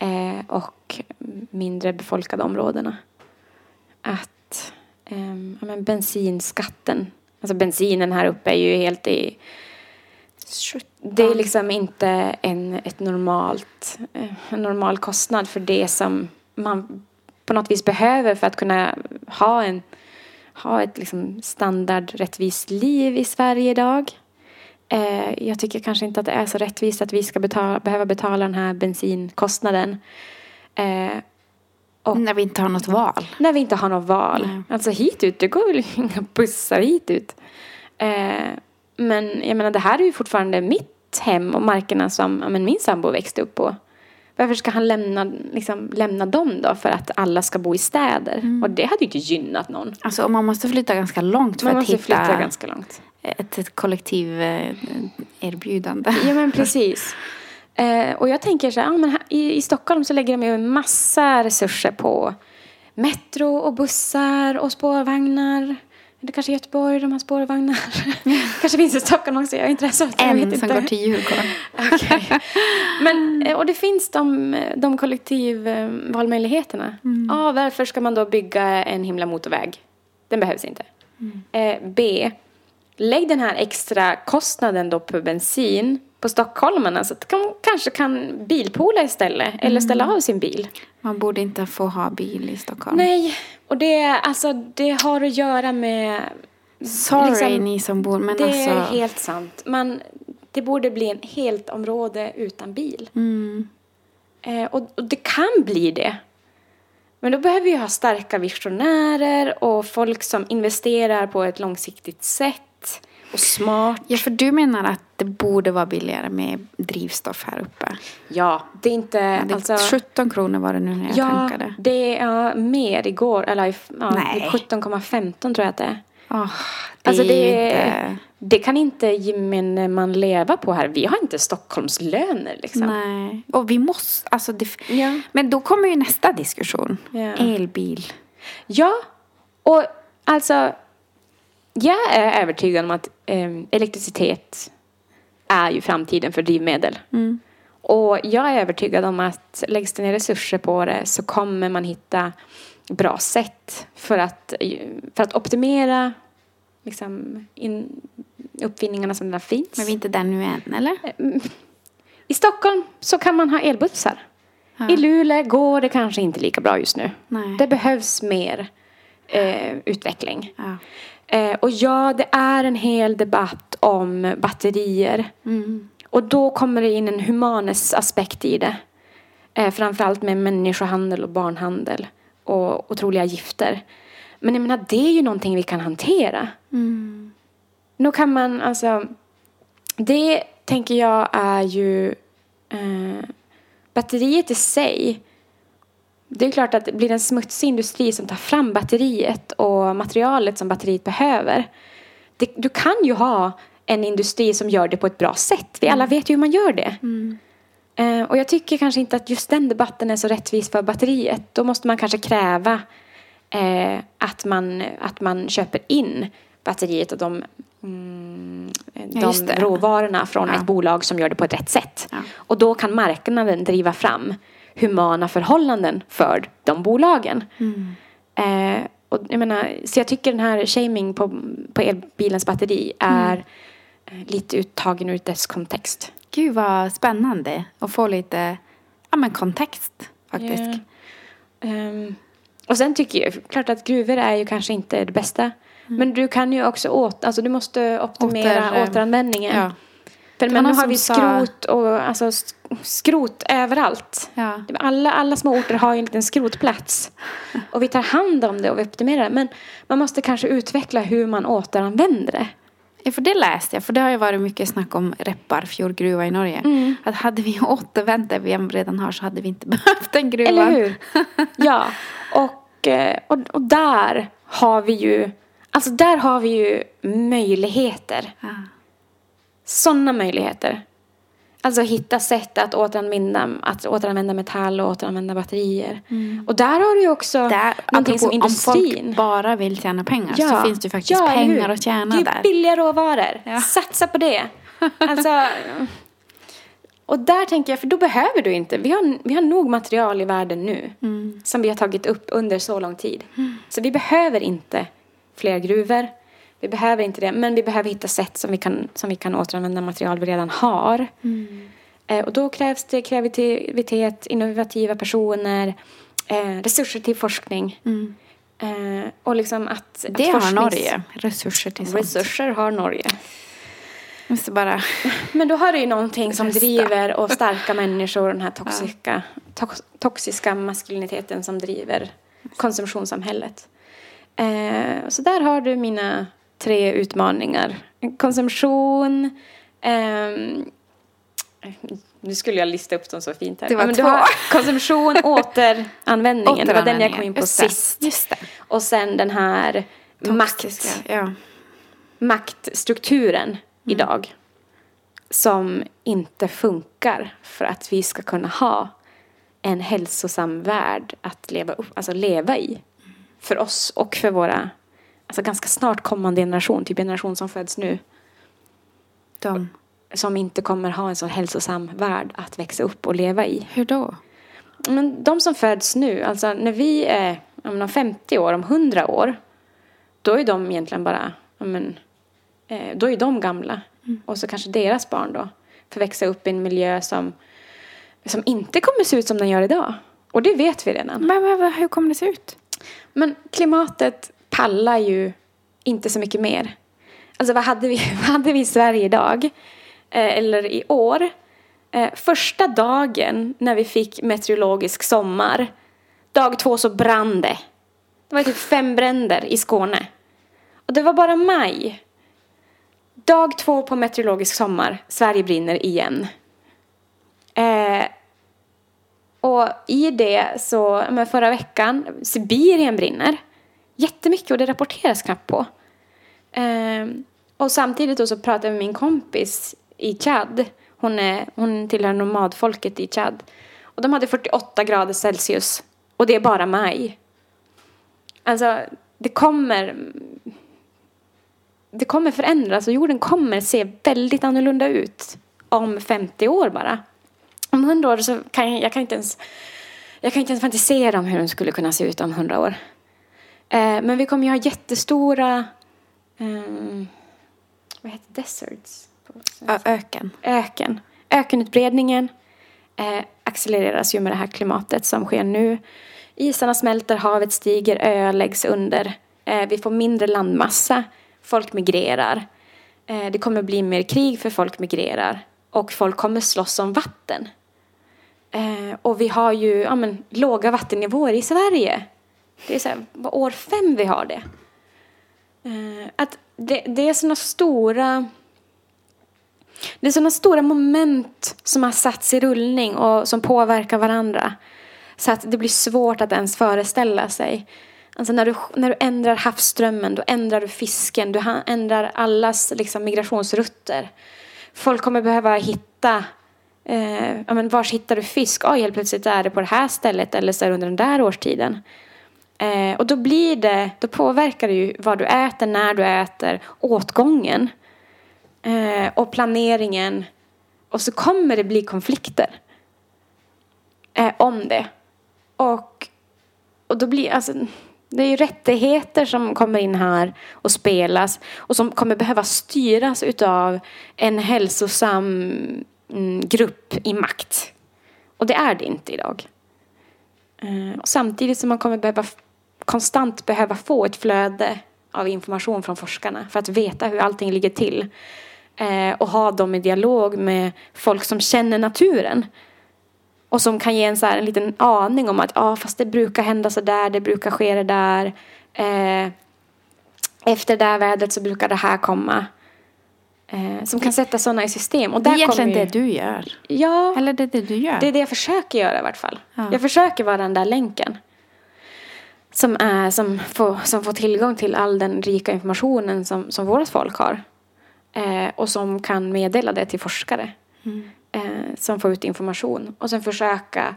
Speaker 2: eh, och mindre befolkade områdena. Att ja, men bensinskatten, alltså bensinen här uppe är ju helt i det är liksom inte en, ett normalt, eh, en normal kostnad för det som man på något vis behöver för att kunna ha, en, ha ett liksom standardrättvist liv i Sverige idag. Eh, jag tycker kanske inte att det är så rättvist att vi ska betala, behöva betala den här bensinkostnaden. Eh,
Speaker 3: och när vi inte har något val.
Speaker 2: När vi inte har något val. Mm. Alltså hit ut, det går väl <laughs> inga bussar hit ut. Eh, men jag menar det här är ju fortfarande mitt hem och markerna som men min sambo växte upp på. Varför ska han lämna, liksom, lämna dem då för att alla ska bo i städer? Mm. Och det hade ju inte gynnat någon.
Speaker 3: Alltså man måste flytta ganska långt för
Speaker 2: man
Speaker 3: att
Speaker 2: måste
Speaker 3: hitta
Speaker 2: flytta ganska långt.
Speaker 3: Ett, ett kollektiv eh, erbjudande.
Speaker 2: Ja men precis. eh, och jag tänker så här, ja, men här, i, i Stockholm så lägger de ju en massa resurser på metro och bussar och spårvagnar. Det kanske är Göteborg, de har spårvagnar. <laughs> kanske finns i Stockholm också, jag är inte så.
Speaker 3: En som går till Djurgården. <laughs>
Speaker 2: okay. Men, eh, och det finns de, de kollektivvalmöjligheterna. Eh, mm. A, varför ska man då bygga en himla motorväg? Den behövs inte. Mm. Eh, B, lägg den här extra kostnaden då på bensin på stockholmarna så att de kanske kan bilpoola istället mm. eller ställa av sin bil.
Speaker 3: Man borde inte få ha bil i Stockholm.
Speaker 2: Nej, och det, alltså, det har att göra med...
Speaker 3: Sorry liksom, ni som bor, men
Speaker 2: det
Speaker 3: alltså...
Speaker 2: Det är helt sant. Man, det borde bli en helt område utan bil.
Speaker 3: Mm.
Speaker 2: Eh, och, och det kan bli det. Men då behöver vi ha starka visionärer och folk som investerar på ett långsiktigt sätt och smart.
Speaker 3: Ja, för du menar att det borde vara billigare med drivstoff här uppe?
Speaker 2: Ja, det är inte...
Speaker 3: Det
Speaker 2: alltså,
Speaker 3: 17 kronor var det nu när jag
Speaker 2: ja,
Speaker 3: tankade.
Speaker 2: det är mer igår. Eller ja,
Speaker 3: Nej.
Speaker 2: 17,15 tror jag att det är.
Speaker 3: Åh, det
Speaker 2: Alltså
Speaker 3: är
Speaker 2: det,
Speaker 3: inte...
Speaker 2: det kan inte gemene man leva på här. Vi har inte Stockholmslöner liksom.
Speaker 3: Nej. Och vi måste... Alltså det,
Speaker 2: Ja.
Speaker 3: Men då kommer ju nästa diskussion.
Speaker 2: Ja.
Speaker 3: Elbil.
Speaker 2: Ja, och alltså jag är övertygad om att eh, elektricitet är ju framtiden för drivmedel. Och jag är övertygad om att läggs det ner resurser på det så kommer man hitta bra sätt för att, för att optimera liksom, in, uppfinningarna som redan finns.
Speaker 3: Men vi är inte där nu än, eller?
Speaker 2: I Stockholm så kan man ha elbussar. I Luleå går det kanske inte lika bra just nu.
Speaker 3: Nej.
Speaker 2: Det behövs mer eh, utveckling.
Speaker 3: Ja.
Speaker 2: Eh, och ja, det är en hel debatt om batterier. Och då kommer det in en humanes aspekt i det. Eh, framförallt med människohandel och barnhandel och otroliga gifter. Men jag menar, det är ju någonting vi kan hantera. Nu kan man alltså... Det tänker jag är ju... Eh, batteriet i sig. Det är klart att det blir en smutsig industri som tar fram batteriet och materialet som batteriet behöver. Det, du kan ju ha en industri som gör det på ett bra sätt. Vi alla vet ju hur man gör det. Eh, och jag tycker kanske inte att just den debatten är så rättvis för batteriet. Då måste man kanske kräva eh, att, man, att man köper in batteriet och de, mm,
Speaker 3: Ja,
Speaker 2: de råvarorna från
Speaker 3: Ja.
Speaker 2: ett bolag som gör det på ett rätt sätt.
Speaker 3: Ja.
Speaker 2: Och då kan marknaden driva fram humana förhållanden för de bolagen.
Speaker 3: Mm.
Speaker 2: Eh, och jag menar, så jag tycker den här shaming på, på elbilens batteri
Speaker 3: Mm.
Speaker 2: är eh, lite uttagen ur dess kontext.
Speaker 3: Gud vad spännande att få lite ja, men kontext faktiskt.
Speaker 2: Ja. Ehm, och sen tycker jag, klart att gruvor är ju kanske inte det bästa. Men du kan ju också åt, alltså du måste optimera
Speaker 3: Mm. Åter-
Speaker 2: återanvändningen.
Speaker 3: Ja. Det
Speaker 2: men nu har vi
Speaker 3: som sa-
Speaker 2: skrot och alltså sk- skrot överallt.
Speaker 3: Ja.
Speaker 2: Alla, alla små orter har ju en liten skrotplats. <laughs> Och vi tar hand om det och vi optimerar det. Men man måste kanske utveckla hur man återanvänder det.
Speaker 3: Ja, för det läste jag. För det har ju varit mycket snack om Repparfjordgruva i Norge.
Speaker 2: Mm.
Speaker 3: Att hade vi <laughs> återvänt det vi redan har så hade vi inte <laughs> behövt en gruva.
Speaker 2: Eller hur? Ja. Och, eh, och, och där har vi ju, alltså där har vi ju möjligheter.
Speaker 3: Ja.
Speaker 2: Sådana möjligheter. Alltså hitta sätt att återanvända, att återanvända metall och återanvända batterier. Och där har du ju också
Speaker 3: Där,
Speaker 2: någonting som industrin.
Speaker 3: Om folk bara vill tjäna pengar så finns det ju faktiskt
Speaker 2: Ja,
Speaker 3: pengar att tjäna
Speaker 2: det är
Speaker 3: där.
Speaker 2: billiga råvaror.
Speaker 3: Ja.
Speaker 2: Satsa på det. <laughs> Alltså, och där tänker jag, för då behöver du inte. Vi har, vi har nog material i världen nu
Speaker 3: Mm.
Speaker 2: som vi har tagit upp under så lång tid. Så vi behöver inte fler gruvor. Vi behöver inte det, men vi behöver hitta sätt som vi kan, som vi kan återanvända material vi redan har.
Speaker 3: Mm.
Speaker 2: Eh, och då krävs det kreativitet, innovativa personer, eh, resurser till forskning. Eh, och liksom att...
Speaker 3: Mm. Det
Speaker 2: att
Speaker 3: har
Speaker 2: forsknings-
Speaker 3: Norge. Resurser till sånt.
Speaker 2: Resurser har Norge.
Speaker 3: Måste bara... <laughs>
Speaker 2: Men då har du ju någonting som
Speaker 3: Rösta.
Speaker 2: driver och starka människor, den här <laughs> toxiska, tox, toxiska maskuliniteten som driver konsumtionssamhället. Eh, så där har du mina tre utmaningar. Konsumtion, ehm, nu skulle jag lista upp dem så fint här.
Speaker 3: Det var
Speaker 2: Ja,
Speaker 3: två. <laughs>
Speaker 2: konsumtion, återanvändningen. Det var den jag kom in på sist.
Speaker 3: Just det.
Speaker 2: Och sen den här makt,
Speaker 3: Ja.
Speaker 2: maktstrukturen idag som inte funkar för att vi ska kunna ha en hälsosam värld att leva, upp, alltså leva i. För oss och för våra alltså ganska snart kommande generation, typ generation som föds nu
Speaker 3: De.
Speaker 2: som inte kommer ha en så hälsosam värld att växa upp och leva i.
Speaker 3: Hur då?
Speaker 2: Men de som föds nu, alltså när vi är om 50 år, om 100 år, då är de egentligen bara, men, eh, då är de gamla. Och så kanske deras barn då får växa upp i en miljö som, som inte kommer se ut som den gör idag. Och det vet vi redan.
Speaker 3: Men, men hur kommer det se ut?
Speaker 2: Men klimatet pallar ju inte så mycket mer. Alltså vad hade vi, <laughs> vad hade vi i Sverige idag? Eh, eller i år? Eh, första dagen när vi fick meteorologisk sommar, dag två så brann det. Det var typ fem bränder i Skåne. Och det var bara maj. Dag två på meteorologisk sommar, Sverige brinner igen. Eh, och i det så, men förra veckan, Sibirien brinner. Jättemycket och det rapporteras knappt på. Eh, och samtidigt då så pratade jag med min kompis i Chad. Hon, är, hon tillhör nomadfolket i Chad. Och de hade 48 grader Celsius. Och det är bara maj. Alltså, det kommer... Det kommer förändras och jorden kommer se väldigt annorlunda ut om 50 år bara. Om 100 år så kan jag, jag kan inte ens... Jag kan inte ens fantisera om hur den skulle kunna se ut om 100 år. Eh, men vi kommer ju ha jättestora... Eh, vad heter deserts?
Speaker 3: öken.
Speaker 2: Öken. Ökenutbredningen eh, accelereras ju med det här klimatet som sker nu. Isarna smälter, havet stiger, öar läggs under. Eh, vi får mindre landmassa. Folk migrerar. Eh, det kommer bli mer krig för folk migrerar. Och folk kommer slåss om vatten. Eh, och vi har ju ja, men, låga vattennivåer i Sverige. Det är så här, år fem vi har det. Eh, att det, det är sådana stora det är sådana stora moment som har satts i rullning och som påverkar varandra. Så att det blir svårt att ens föreställa sig. Alltså när du, när du ändrar havsströmmen, då ändrar du fisken, du ändrar allas liksom, migrationsrutter. Folk kommer behöva hitta, eh, ja men vars hittar du fisk? Oh, helt plötsligt är det på det här stället eller så är det under den där årstiden. Eh, och då blir det, då påverkar det ju vad du äter, när du äter, åtgången eh, och planeringen. Och så kommer det bli konflikter eh, om det. Och, och då blir alltså det är ju rättigheter som kommer in här och spelas och som kommer behöva styras utav en hälsosam mm, grupp i makt. Och det är det inte idag. Eh, och samtidigt som man kommer behöva konstant behöva få ett flöde av information från forskarna för att veta hur allting ligger till eh, och ha dem i dialog med folk som känner naturen. Och som kan ge en, så här, en liten aning om att ja, fast det brukar hända så där, det brukar ske det där. Eh, efter det där vädret så brukar det här komma. Eh, som kan sätta sådana i system.
Speaker 3: Och där det är egentligen ju... det du gör.
Speaker 2: Ja.
Speaker 3: Eller det är det du gör.
Speaker 2: Det är det jag försöker göra i vart fall. Ja. Jag försöker vara den där länken. Som, är, som, får, som får tillgång till all den rika informationen som, som vårt folk har. Eh, och som kan meddela det till forskare. Mm. Eh, som får ut information. Och sen försöka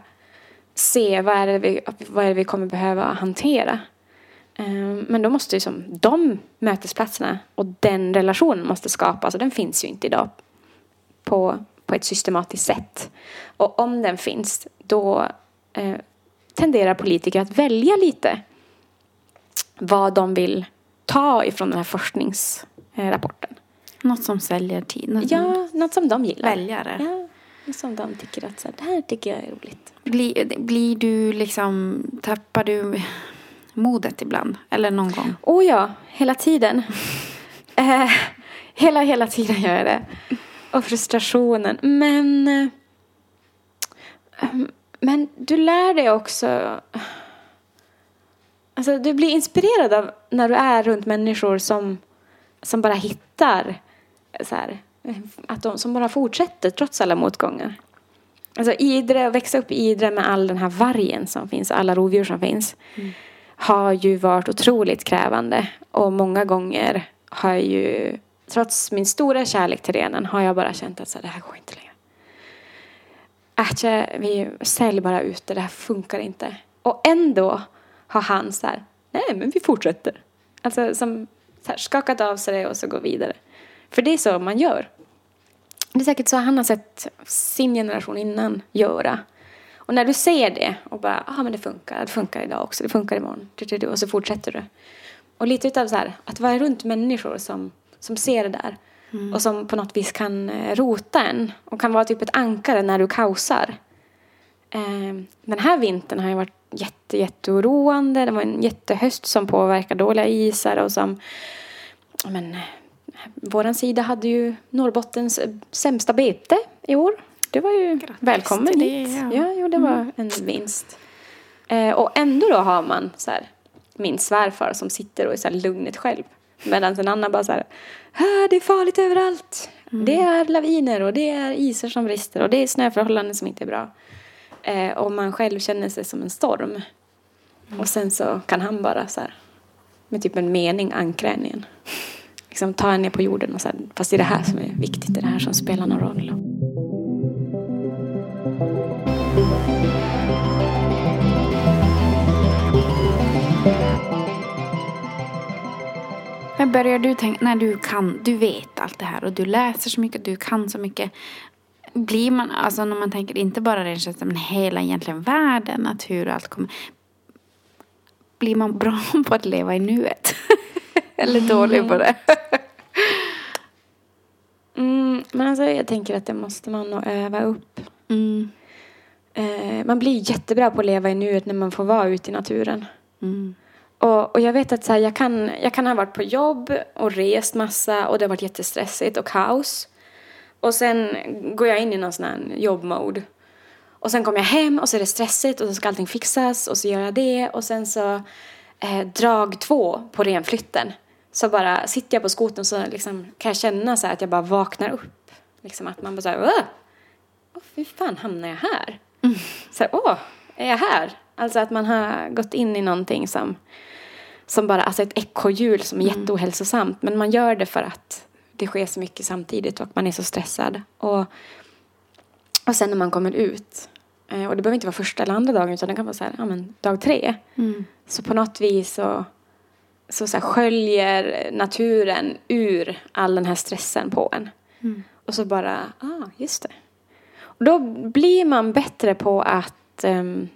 Speaker 2: se vad är det vi, vad är det vi kommer behöva hantera. Eh, men då måste ju som de mötesplatserna och den relationen måste skapas och den finns ju inte idag på, på ett systematiskt sätt. Och om den finns då eh, tenderar politiker att välja lite vad de vill ta ifrån den här forskningsrapporten.
Speaker 3: Något som säljer tid.
Speaker 2: Något ja, något som de gillar.
Speaker 3: Väljare.
Speaker 2: Ja, något som de tycker att så här, det här tycker jag är roligt.
Speaker 3: Blir, blir du liksom, tappar du modet ibland? Eller någon gång?
Speaker 2: Oh ja, hela tiden. <laughs> eh, hela, hela tiden gör jag det. Och frustrationen. Men, eh, men du lär dig också Alltså, du blir inspirerad av när du är runt människor som, som bara hittar så här, att de som bara fortsätter trots alla motgångar. Alltså Idre, att växa upp i Idre med all den här vargen som finns, alla rovdjur som finns, mm. har ju varit otroligt krävande. Och många gånger har jag ju, trots min stora kärlek till renen, har jag bara känt att så här, det här går inte längre. Ätje, vi säljer bara ut det, det här funkar inte. Och ändå har han så här, nej men vi fortsätter. Alltså som så här, skakat av sig det och så går vidare. För det är så man gör. Det är säkert så han har sett sin generation innan göra. Och när du ser det och bara, ja ah, men det funkar, det funkar idag också, det funkar imorgon. Och så fortsätter du. Och lite utav så här, att vara runt människor som, som ser det där. Mm. Och som på något vis kan eh, rota en. Och kan vara typ ett ankare när du kaosar. Eh, den här vintern har ju varit jätte, jätteoroande. Det var en jättehöst som påverkade dåliga isar och som men, våran sida hade ju Norrbottens sämsta bete i år. det var ju
Speaker 3: Grattis
Speaker 2: välkommen
Speaker 3: det,
Speaker 2: hit.
Speaker 3: ja.
Speaker 2: Ja, jo, det var en vinst. Eh, och ändå då har man så här, min svärfar som sitter och är så här lugnet själv. Medan en annan bara så här, "Ah, det är farligt överallt. Det är laviner och det är isar som brister och det är snöförhållanden som inte är bra. Eh, och man själv känner sig som en storm. Och sen så kan han bara så här, med typ en mening ankra en igen. Liksom ta en ner på jorden och så här, fast det är det här som är viktigt, det är det här som spelar någon roll.
Speaker 3: Men börjar du tänka, när du kan, du vet allt det här och du läser så mycket, du kan så mycket. Blir man, alltså när man tänker inte bara känslan, men hela egentligen världen, natur och allt kommer. Blir man bra <laughs> på att leva i nuet? <laughs> Eller dålig på det? <laughs>
Speaker 2: Mm, men alltså jag tänker att det måste man nog öva upp.
Speaker 3: Mm.
Speaker 2: Eh, man blir jättebra på att leva i nuet när man får vara ute i naturen.
Speaker 3: Mm.
Speaker 2: Och, och jag vet att så här, jag, kan, jag kan ha varit på jobb och rest massa och det har varit jättestressigt och kaos. Och sen går jag in i någon sån här jobbmode. Och sen kommer jag hem och så är det stressigt och så ska allting fixas och så gör jag det och sen så eh, drag två på renflytten. Så bara sitter jag på skoten så liksom kan jag känna så att jag bara vaknar upp. Liksom att man bara så här, Åh! Åh, hur fan hamnar jag här? Så här, åh, är jag här? Alltså att man har gått in i någonting som, som bara, alltså ett ekorrhjul som är jätteohälsosamt. Men man gör det för att det sker så mycket samtidigt och man är så stressad. Och, och sen när man kommer ut, eh, och det behöver inte vara första eller andra dagen utan det kan vara så här, ja men dag tre. Så på något vis så, så, så sköljer naturen ur all den här stressen på en. Och så bara, ah, just det. Och då blir man bättre på att um,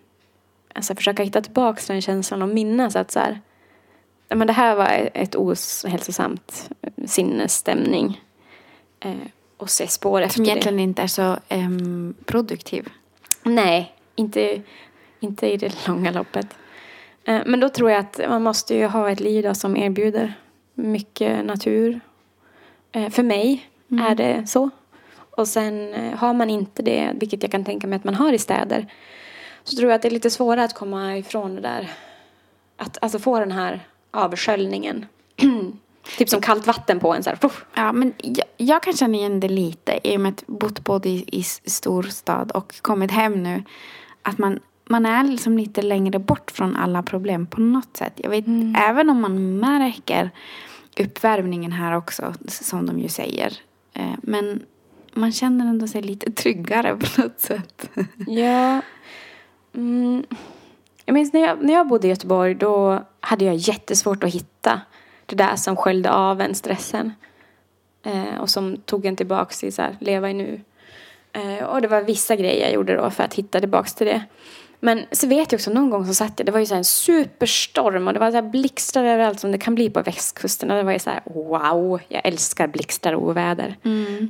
Speaker 2: alltså försöka hitta tillbaka till den känslan och minnas att så här, men det här var ett ohälsosamt sinnesstämning. Eh, och se spår efter
Speaker 3: Som
Speaker 2: det.
Speaker 3: egentligen inte är så em, produktiv.
Speaker 2: Nej, inte, inte i det långa loppet. Eh, Men då tror jag att man måste ju ha ett liv som erbjuder mycket natur. Eh, För mig är det så. Och sen eh, har man inte det, vilket jag kan tänka mig att man har i städer, så tror jag att det är lite svårare att komma ifrån det där. Att alltså få den här avsköljningen. <clears throat> typ som kallt vatten på en så här.
Speaker 3: Ja, men jag, jag kan känna igen det lite i och med att bott både i, i storstad och kommit hem nu. Att man, man är liksom lite längre bort från alla problem på något sätt. Jag vet, även om man märker uppvärmningen här också, som de ju säger. Eh, Men man känner ändå sig lite <laughs> tryggare på något sätt.
Speaker 2: Ja. Mm. Jag minns när jag, när jag bodde i Göteborg då hade jag jättesvårt att hitta det där som sköljde av en stressen. Eh, och som tog en tillbaks till så här, leva i nu. Eh, och det var vissa grejer jag gjorde då för att hitta tillbaks till det. Men så vet jag också någon gång så satt jag, det var ju så en superstorm och det var så här blixtar överallt som det kan bli på västkusten. Och det var ju så här, wow, jag älskar blixtar och oväder.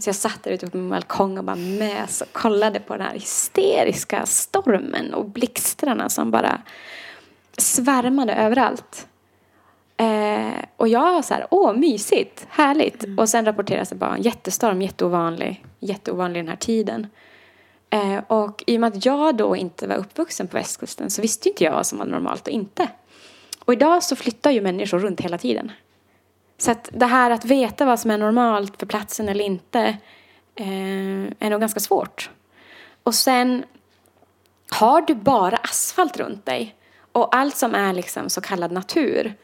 Speaker 2: Så jag satt där ute på min balkong och bara mös och kollade på den här hysteriska stormen och blixtrarna som bara svärmade överallt. Eh, och jag så här, åh mysigt, härligt. Och sen rapporteras det bara en jättestorm, jätteovanlig, jätteovanlig den här tiden. Eh, och i och med att jag då inte var uppvuxen på västkusten så visste inte jag vad som var normalt och inte. Och idag så flyttar ju människor runt hela tiden. Så att det här att veta vad som är normalt för platsen eller inte eh, är nog ganska svårt. Och sen har du bara asfalt runt dig och allt som är liksom så kallad natur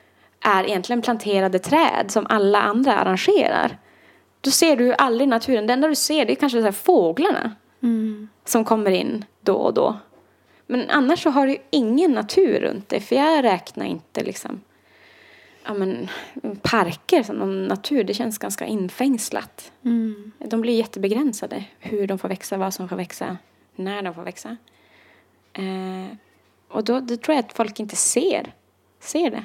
Speaker 2: är egentligen planterade träd som alla andra arrangerar. Då ser du aldrig naturen. Det enda du ser det är kanske så fåglarna som kommer in då och då. Men annars så har du ingen natur runt dig. För jag räknar inte liksom ja, men, parker som någon natur. Det känns ganska infängslat. De blir jättebegränsade. Hur de får växa, vad som får växa, när de får växa. Eh, och då, då tror jag att folk inte ser, ser det.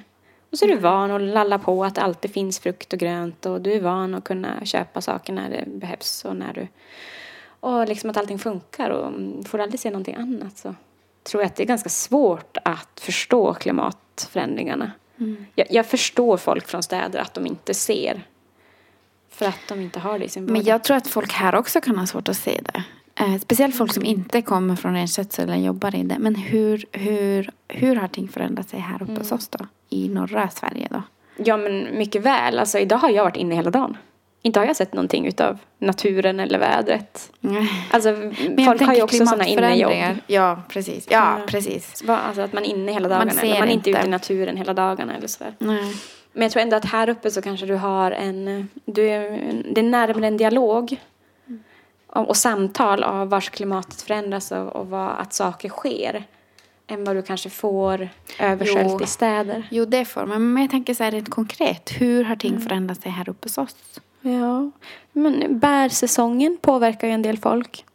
Speaker 2: Och så är du van att lalla på att det alltid finns frukt och grönt och du är van att kunna köpa saker när det behövs och när du och liksom att allting funkar och mm, får du aldrig se någonting annat så tror jag att det är ganska svårt att förstå klimatförändringarna. Jag, jag förstår folk från städer att de inte ser för att de inte har det i sin vardag.
Speaker 3: Men jag tror att folk här också kan ha svårt att se det. Eh, speciellt folk som inte kommer från renskötsel eller jobbar i det. Men hur, hur, hur har ting förändrat sig här uppe
Speaker 2: Mm.
Speaker 3: hos oss då? I norra Sverige då?
Speaker 2: Ja men mycket väl. Alltså idag har jag varit inne hela dagen. Inte har jag sett någonting utav naturen eller vädret. Alltså
Speaker 3: Men jag
Speaker 2: folk har ju också sådana innejobb.
Speaker 3: Ja, precis. Ja,
Speaker 2: Ja.
Speaker 3: precis.
Speaker 2: Alltså att man är inne hela
Speaker 3: Man
Speaker 2: dagarna.
Speaker 3: ser
Speaker 2: eller man är inte ute i naturen hela dagarna eller sådär.
Speaker 3: Nej.
Speaker 2: Men jag tror ändå att här uppe så kanske du har en, du är, det är närmare en dialog och, samtal av vars klimatet förändras och, och vad, att saker sker än vad du kanske får översköljt
Speaker 3: Jo.
Speaker 2: i städer.
Speaker 3: Jo, det får man. Men jag tänker så här rent konkret. Hur har
Speaker 2: Mm.
Speaker 3: ting förändrat sig här uppe hos oss?
Speaker 2: Ja, men bärsäsongen påverkar ju en del folk.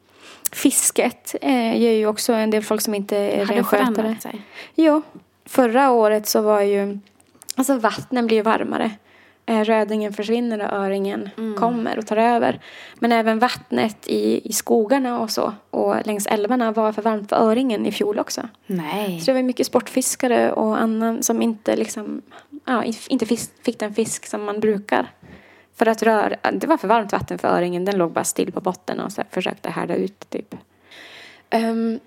Speaker 2: Fisket eh, ger ju också en del folk som inte är
Speaker 3: Har det
Speaker 2: renskötare.
Speaker 3: förändrat sig?
Speaker 2: Jo, förra året så var ju, alltså vattnen blir ju varmare. Eh, Rödingen försvinner och öringen kommer och tar över. Men även vattnet i, i skogarna och så och längs älvarna var för varmt för öringen i fjol också.
Speaker 3: Nej.
Speaker 2: Så det var mycket sportfiskare och annan som inte liksom, ja, inte fisk, fick den fisk som man brukar. För att rör, det var för varmt vatten för öringen, den låg bara still på botten och så försökte härda ut typ. Ehm,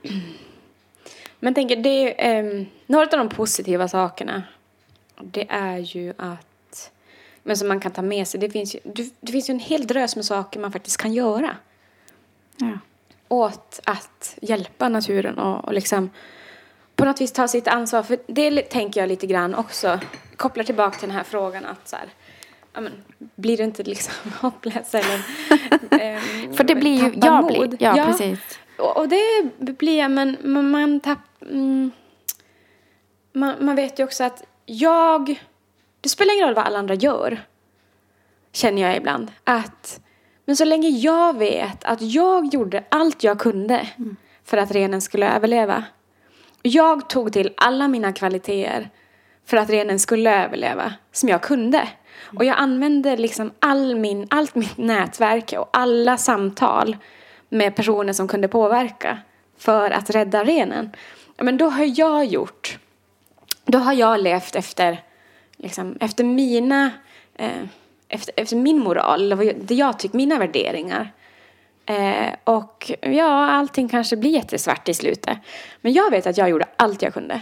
Speaker 2: men tänker, det ehm, några av de positiva sakerna, det är ju att, men som man kan ta med sig, det finns ju, det, finns ju en hel drös med saker man faktiskt kan göra
Speaker 3: Ja.
Speaker 2: åt att hjälpa naturen och, och liksom på något vis ta sitt ansvar. För det tänker jag lite grann också, kopplar tillbaka till den här frågan att så här, ja, men, blir du inte liksom <laughs> hopplös eller ehm,
Speaker 3: För det blir ju,
Speaker 2: tappar
Speaker 3: jag
Speaker 2: mod?
Speaker 3: blir, ja, precis.
Speaker 2: Och, och det blir jag, men men man tapp, mm, man, man vet ju också att jag, det spelar ingen roll vad alla andra gör, känner jag ibland. Att, men så länge jag vet att jag gjorde allt jag kunde för att renen skulle överleva. Jag tog till alla mina kvaliteter för att renen skulle överleva som jag kunde. Och jag använde liksom all min, allt mitt nätverk och alla samtal med personer som kunde påverka för att rädda renen. Men då har jag gjort, då har jag levt efter, liksom, efter mina, eh, efter, efter min moral, eller vad det jag tycker, mina värderingar. Eh, och ja, allting kanske blir jättesvart i slutet. Men jag vet att jag gjorde allt jag kunde.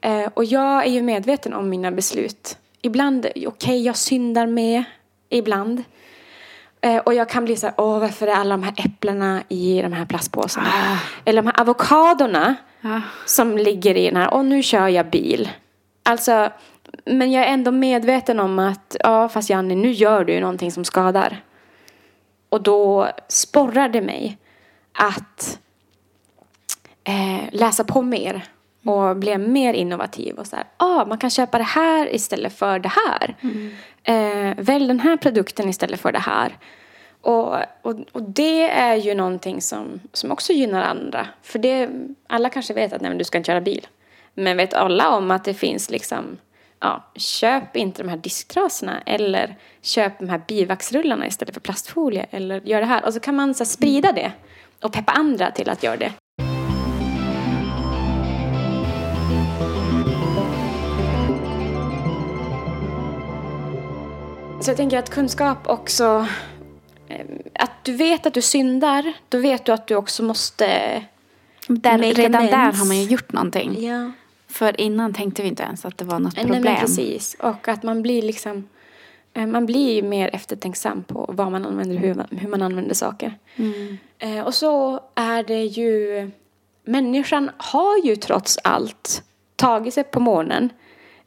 Speaker 2: Eh, och jag är ju medveten om mina beslut. Ibland, okej, jag syndar med. Ibland. Eh, och jag kan bli så här, åh, varför är alla de här äpplena i de här plastpåsarna? Eller de här avokadorna
Speaker 3: Ja.
Speaker 2: som ligger i den här, åh, nu kör jag bil. Alltså, men jag är ändå medveten om att, ja, fast Janne, nu gör du ju någonting som skadar. Och då sporrar det mig att eh, läsa på mer och bli mer innovativ och så här, ah, man kan köpa det här istället för det här. Eh, välj den här produkten istället för det här. Och, och, och det är ju någonting som, som också gynnar andra. För det, alla kanske vet att nej, men du ska inte köra bil. Men vet alla om att det finns liksom, ja, köp inte de här disktrasorna eller köp de här bivaxrullarna istället för plastfolie eller gör det här. Och så kan man så sprida det och peppa andra till att göra det. Så jag tänker att kunskap också, eh, att du vet att du syndar, då vet du att du också måste
Speaker 3: Där, redan där har man ju gjort någonting.
Speaker 2: Ja.
Speaker 3: För innan tänkte vi inte ens att det var något
Speaker 2: Nej,
Speaker 3: problem.
Speaker 2: men precis. Och att man blir liksom eh, man blir ju mer eftertänksam på vad man använder och hur, man- hur man använder saker. Eh, och så är det ju människan har ju trots allt tagit sig på månen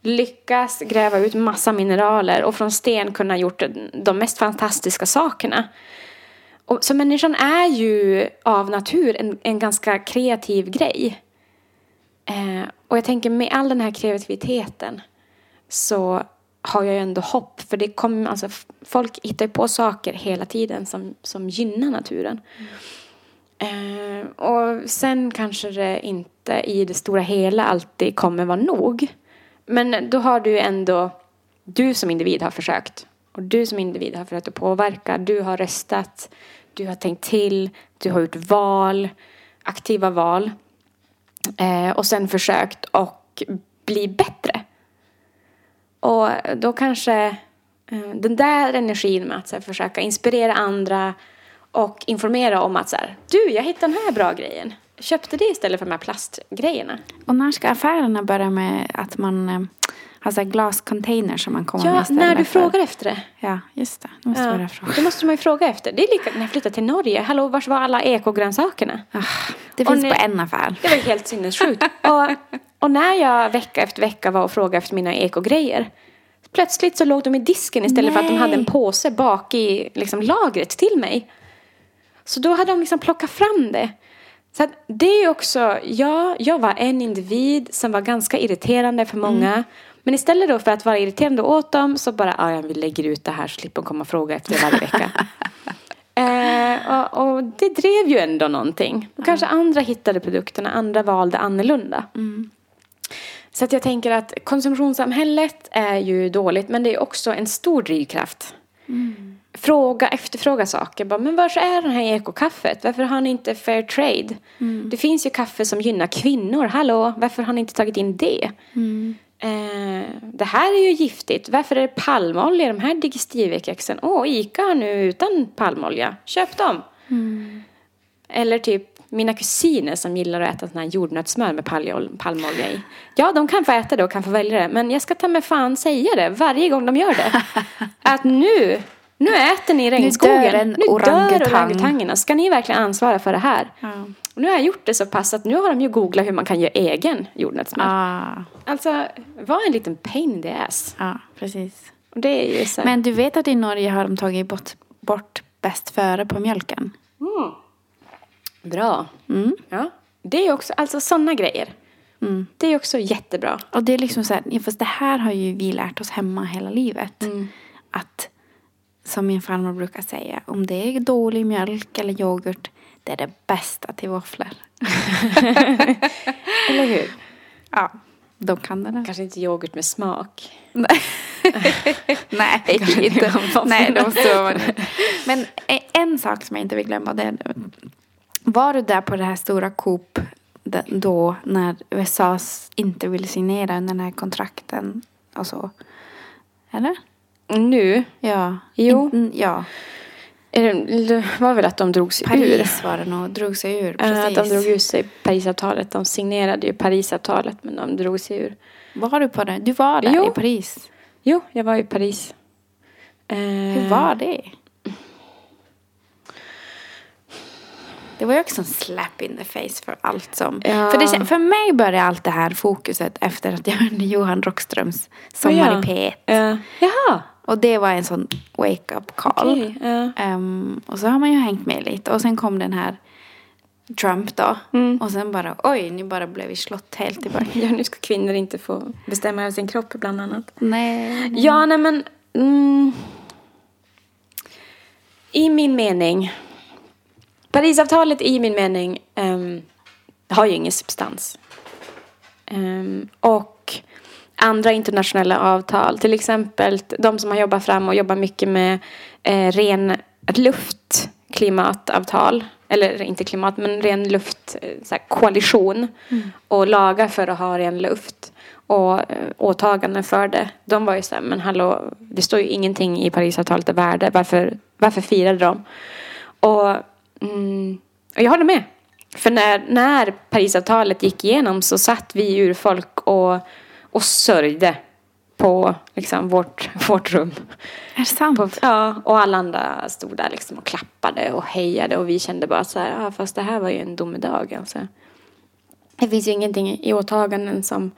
Speaker 2: lyckas gräva ut massa mineraler och från sten kunna gjort de mest fantastiska sakerna. Och, så människan är ju av natur en, en ganska kreativ grej. Eh, och jag tänker med all den här kreativiteten så har jag ju ändå hopp. För det kom, alltså, folk hittar ju på saker hela tiden som, som gynnar naturen. Eh, och sen kanske det inte i det stora hela alltid kommer vara nog. Men då har du ändå, du som individ har försökt. Och du som individ har försökt att påverka. Du har röstat, du har tänkt till, du har gjort val, aktiva val. Eh, och sen försökt och bli bättre. Och då kanske eh, den där energin med att här, försöka inspirera andra och informera om att så här, du, jag hittade den här bra grejen. Köpte det istället för de här plastgrejerna.
Speaker 3: Och när ska affärerna börja med att man eh, har så här glascontainers som man kommer med
Speaker 2: Ja,
Speaker 3: istället
Speaker 2: när du
Speaker 3: för-
Speaker 2: frågar efter det.
Speaker 3: Ja, just det. Nu måste
Speaker 2: Ja,
Speaker 3: jag börja fråga.
Speaker 2: det måste man ju fråga efter. Det är lika när jag flyttade till Norge. Hallå, vars var alla ekogrönsakerna?
Speaker 3: Ah, det finns
Speaker 2: ni-
Speaker 3: på en affär.
Speaker 2: Det var ju helt sinnessjukt. och, och när jag vecka efter vecka var och frågade efter mina ekogrejer. Plötsligt så låg de i disken istället för att de
Speaker 3: Nej.
Speaker 2: hade en påse bak i liksom, lagret till mig. Så då hade de liksom plockat fram det. Så att det är ju också, ja, jag var en individ som var ganska irriterande för många. Men istället då för att vara irriterande åt dem så bara, ja, vi lägger ut det här så slipper de komma och fråga efter det varje vecka. <laughs> Eh, och, och det drev ju ändå någonting. Och Kanske andra hittade produkterna, andra valde annorlunda. Så att jag tänker att konsumtionssamhället är ju dåligt men det är också en stor drivkraft. Fråga, efterfråga saker. Bara, men varför är det här ekokaffet? Varför har ni inte fair trade? Det finns ju kaffe som gynnar kvinnor. Hallå, varför har ni inte tagit in det? Eh, det här är ju giftigt. Varför är det palmolja i de här digestivekexen? Åh, Ica har nu utan palmolja. Köp dem. Eller typ mina kusiner som gillar att äta sån här jordnötssmör med palmolja i. Ja, de kan få äta det och kan få välja det. Men jag ska ta med fan säga det varje gång de gör det. <laughs> Att nu, nu äter ni regnskogen.
Speaker 3: dör en
Speaker 2: nu dör
Speaker 3: orangutang.
Speaker 2: orangutangerna. Ska ni verkligen ansvara för det här?
Speaker 3: Ja.
Speaker 2: Och nu har jag gjort det så pass att nu har de ju googlat hur man kan göra egen jordnötssmör.
Speaker 3: Ah,
Speaker 2: Alltså, var en liten pain in the ass.
Speaker 3: ja, precis.
Speaker 2: Och det är ju så
Speaker 3: Men du vet att i Norge har de tagit bort, bort bäst före på mjölken?
Speaker 2: Bra.
Speaker 3: Mm.
Speaker 2: Ja. Det är också, alltså sådana grejer. Det är också jättebra.
Speaker 3: Och det är liksom så här, fast det här har ju vi lärt oss hemma hela livet. Att, som min farmor brukar säga, om det är dålig mjölk eller yoghurt, det är det bästa till våfflor. <laughs>
Speaker 2: Eller hur?
Speaker 3: Ja, de kan det där.
Speaker 2: Kanske inte yoghurt med smak. <laughs>
Speaker 3: Nej, <laughs>
Speaker 2: Kanske
Speaker 3: inte. Nej, de står Men eh, en sak som jag inte vill glömma, det är, var du där på det här stora Coop då när USA inte ville signera den här kontrakten och så? Eller?
Speaker 2: Nu,
Speaker 3: Ja.
Speaker 2: Jo.
Speaker 3: In, ja.
Speaker 2: Det, var väl att de drog sig ur.
Speaker 3: Paris var det nog, drog sig ur.
Speaker 2: Eh, Att
Speaker 3: Precis.
Speaker 2: de drog ur sig Parisavtalet. De signerade ju Parisavtalet men de drog sig ur.
Speaker 3: Var du på det? Du var där
Speaker 2: Jo.
Speaker 3: i Paris.
Speaker 2: Jo, jag var i Paris. Eh,
Speaker 3: Hur var det? Det var ju också en slap in the face för allt som...
Speaker 2: Ja.
Speaker 3: För, det, för mig började allt det här fokuset efter att jag hörde Johan Rockströms Sommar
Speaker 2: Ja.
Speaker 3: i P1.
Speaker 2: Eh, jaha,
Speaker 3: Och det var en sån wake-up call.
Speaker 2: okej. ja.
Speaker 3: Ehm, och så har man ju hängt med lite. Och sen kom den här Trump då.
Speaker 2: Mm.
Speaker 3: Och sen bara, oj, nu bara blev vi slått helt tillbaka.
Speaker 2: ja, nu ska kvinnor inte få bestämma över sin kropp bland annat.
Speaker 3: Nej.
Speaker 2: Ja, nej men... Mm, I min mening... Parisavtalet i min mening ehm, har ju ingen substans. Ehm, och andra internationella avtal, till exempel de som har jobbat fram och jobbar mycket med eh, ren luft, klimatavtal, eller inte klimat, men ren luft, eh, så koalition och lagar för att ha ren luft och eh, åtaganden för det. De var ju så här, men hallå, det står ju ingenting i Parisavtalet av värde, varför, varför firade de? Och, mm, och jag håller med. För när, när Parisavtalet gick igenom så satt vi urfolk och, och sörjde på liksom, vårt, <laughs> vårt rum.
Speaker 3: Är det sant?
Speaker 2: På, ja, och alla andra stod där liksom och klappade och hejade och vi kände bara så här, ja, fast det här var ju en domedag alltså. Det finns ju ingenting i åtaganden som,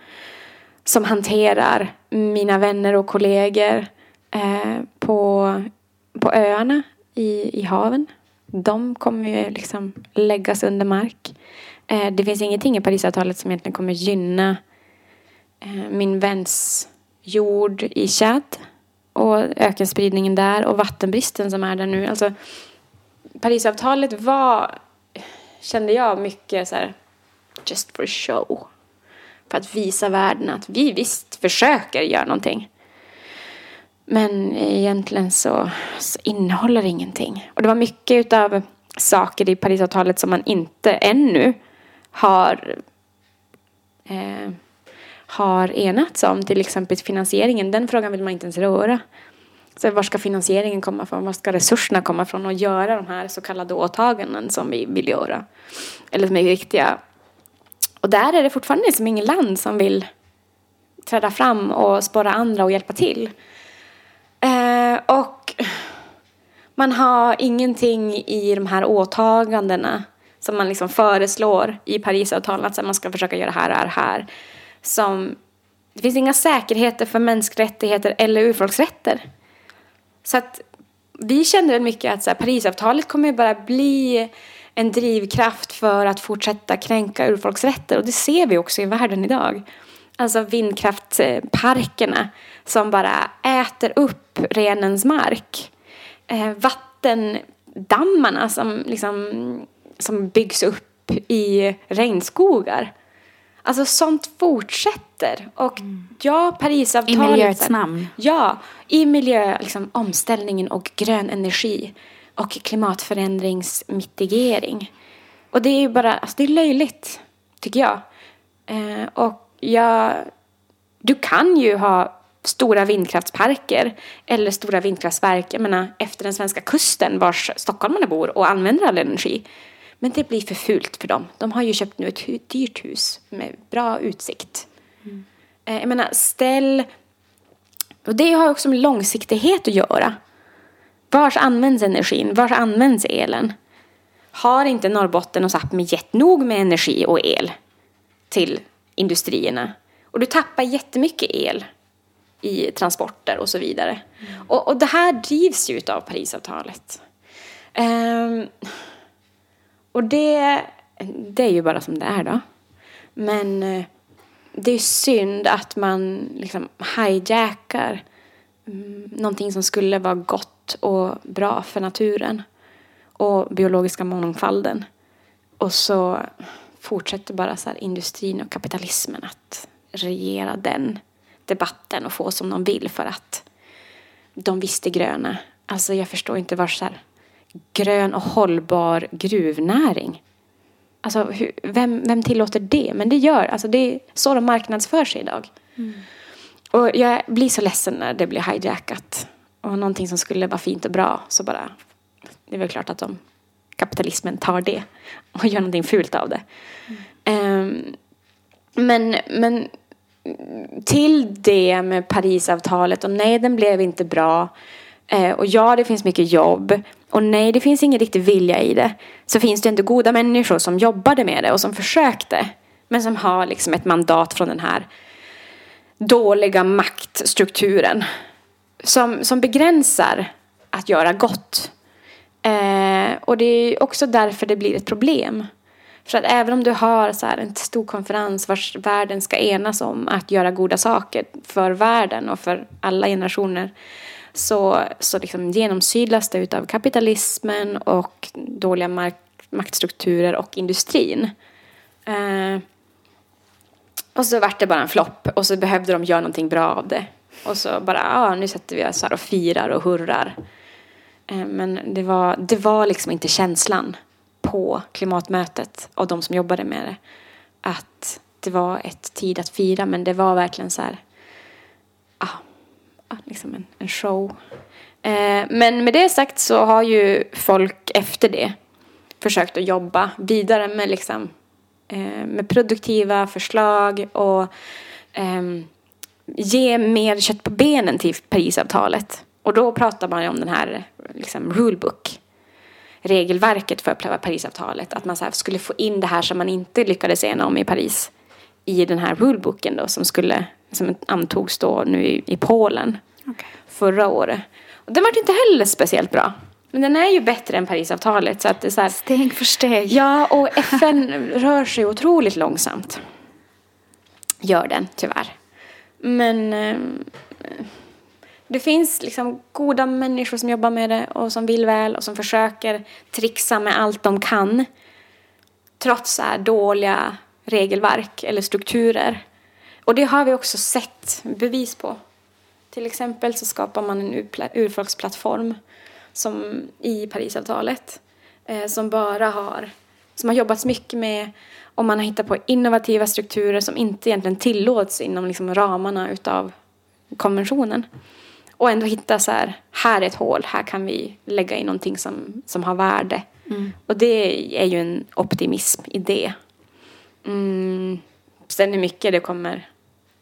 Speaker 2: som hanterar mina vänner och kollegor eh, på, på öarna i, i haven. De kommer ju liksom läggas under mark. Eh, det finns ingenting i Parisavtalet som egentligen kommer gynna Eh, min väns jord i Tchad. och ökenspridningen där och vattenbristen som är där nu. Alltså, Parisavtalet var, kände jag, mycket så här just for show. För att visa världen att vi visst försöker göra någonting. Men egentligen så, så innehåller det ingenting. Och det var mycket av saker i Parisavtalet som man inte ännu har eh, har enats om, till exempel finansieringen. Den frågan vill man inte ens röra. Så var ska finansieringen komma ifrån? Var ska resurserna komma ifrån? Och göra de här så kallade åtaganden som vi vill göra. Eller som är viktiga. Och där är det fortfarande liksom ingen land som vill träda fram och spåra andra och hjälpa till. Eh, och man har ingenting i de här åtagandena som man liksom föreslår i Parisavtalet att man ska försöka göra här och här, här. Som, det finns inga säkerheter för mänskliga rättigheter eller urfolksrätter. Så att vi känner väl mycket att så här, Parisavtalet kommer bara bli en drivkraft för att fortsätta kränka urfolksrätter och det ser vi också i världen idag. Alltså vindkraftsparkerna som bara äter upp renens mark. Eh, vattendammarna som, liksom, som byggs upp i regnskogar. Alltså sånt fortsätter. Och mm. ja, Parisavtalet.
Speaker 3: I miljöts namn.
Speaker 2: Ja, i miljö, liksom, omställningen och grön energi. Och klimatförändringsmitigering. Och det är ju bara, alltså det är löjligt, tycker jag. Eh, och jag, du kan ju ha stora vindkraftsparker eller stora vindkraftverk, jag menar efter den svenska kusten vars stockholmarna bor och använder all energi. Men det blir för fult för dem. De har ju köpt nu ett dyrt hus med bra utsikt. Mm. Jag menar, ställ... Och det har också med långsiktighet att göra. Vars används energin? Vars används elen? Har inte Norrbotten och Sápmi gett nog med energi och el till industrierna? Och du tappar jättemycket el i transporter och så vidare. Mm. Och, och det här drivs ju av Parisavtalet. Um, och det, det är ju bara som det är då. Men eh, det är synd att man liksom hijackar mm, någonting som skulle vara gott och bra för naturen och biologiska mångfalden. Och så fortsätter bara så industrin och kapitalismen att regera den debatten och få som de vill för att de visste gröna. Alltså jag förstår inte var så här, grön och hållbar gruvnäring. Alltså hur, vem, vem tillåter det? Men det gör, alltså det är så de marknadsför sig idag. Mm. Och jag blir så ledsen när det blir hijackat. Och någonting som skulle vara fint och bra så bara, det är väl klart att de, kapitalismen tar det och gör någonting fult av det. Mm. Um, men, men till det med Parisavtalet och nej, den blev inte bra. Eh, och ja, det finns mycket jobb. Och nej, det finns ingen riktig vilja i det. Så finns det inte goda människor som jobbade med det och som försökte. Men som har liksom ett mandat från den här dåliga maktstrukturen. Som, som begränsar att göra gott. Eh, och det är också därför det blir ett problem. För att även om du har så här en stor konferens vars världen ska enas om att göra goda saker för världen och för alla generationer så, så liksom genomsyras det av kapitalismen och dåliga mark maktstrukturer och industrin. Eh, och så vart det bara en flopp och så behövde de göra någonting bra av det. Och så bara, ja ah, nu sätter vi oss här och firar och hurrar. Eh, men det var, det var liksom inte känslan på klimatmötet och de som jobbade med det. Att det var ett tid att fira men det var verkligen så här, liksom en, en show. Eh, men med det sagt så har ju folk efter det försökt att jobba vidare med liksom eh, med produktiva förslag och eh, ge mer kött på benen till Parisavtalet. Och då pratar man ju om den här liksom, rulebook regelverket för Parisavtalet. Att man så skulle få in det här som man inte lyckades ena om i Paris i den här rulebooken då som skulle som antogs då nu i, i Polen okay. förra året. Och den var inte heller speciellt bra. Men den är ju bättre än Parisavtalet. Så att det är så här,
Speaker 3: steg för steg.
Speaker 2: Ja, och FN <laughs> rör sig otroligt långsamt. Gör den, tyvärr. Men eh, det finns liksom goda människor som jobbar med det och som vill väl och som försöker trixa med allt de kan. Trots så dåliga regelverk eller strukturer. Och det har vi också sett bevis på. Till exempel så skapar man en urfolksplattform som i Parisavtalet eh, som bara har, som har jobbats mycket med och man har hittat på innovativa strukturer som inte egentligen tillåts inom liksom ramarna utav konventionen. Och ändå hitta så här, här är ett hål, här kan vi lägga in någonting som, som har värde.
Speaker 3: Mm.
Speaker 2: Och det är ju en optimism i det. Mm. Sen hur mycket det kommer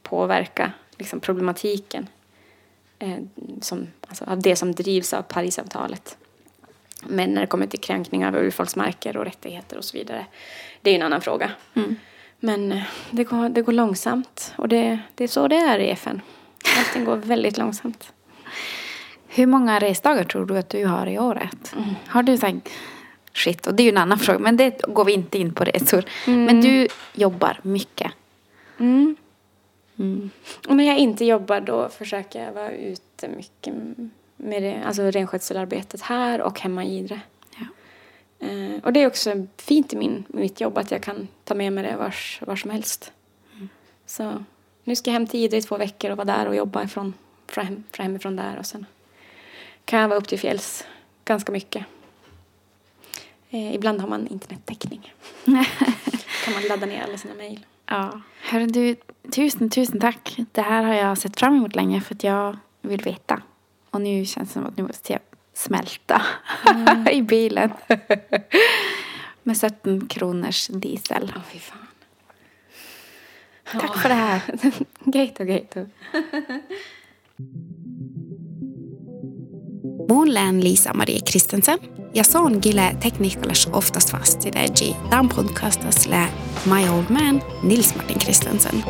Speaker 2: påverka liksom problematiken eh, som, alltså, av det som drivs av Parisavtalet. Men när det kommer till kränkningar av urfolksmarker och rättigheter och så vidare, det är ju en annan fråga.
Speaker 3: Mm.
Speaker 2: Men eh, det går, det går långsamt och det, det är så det är i FN. Allting går väldigt långsamt.
Speaker 3: Hur många resdagar tror du att du har i året? Har du här, shit, och det är ju en annan fråga, men det går vi inte in på resor. Men du jobbar mycket.
Speaker 2: Mm.
Speaker 3: Mm.
Speaker 2: Och när jag inte jobbar då försöker jag vara ute mycket med det, alltså renskötselarbetet här och hemma i Idre.
Speaker 3: Ja.
Speaker 2: Eh, och det är också fint i min, mitt jobb att jag kan ta med mig det vars, var som helst. Så nu ska jag hem till Idre i två veckor och vara där och jobba ifrån, från, hem, från hemifrån där och sen kan jag vara upp till fjälls ganska mycket. Eh, ibland har man internettäckning. <laughs> kan man ladda ner alla sina mejl.
Speaker 3: Ja. Hörru du, tusen, tusen tack. Det här har jag sett fram emot länge för att jag vill veta. Och nu känns det som att nu måste jag smälta <laughs> i bilen. Med 17 kronors diesel.
Speaker 2: Åh, fy fan.
Speaker 3: Tack för det här. <laughs>
Speaker 2: Gato, gato.
Speaker 3: Mulle Lisa Marie Kristensen. Ja se on gile tekniikkalais oftast vasti, tämän podcastas My Old Man Nils Martin Kristensen.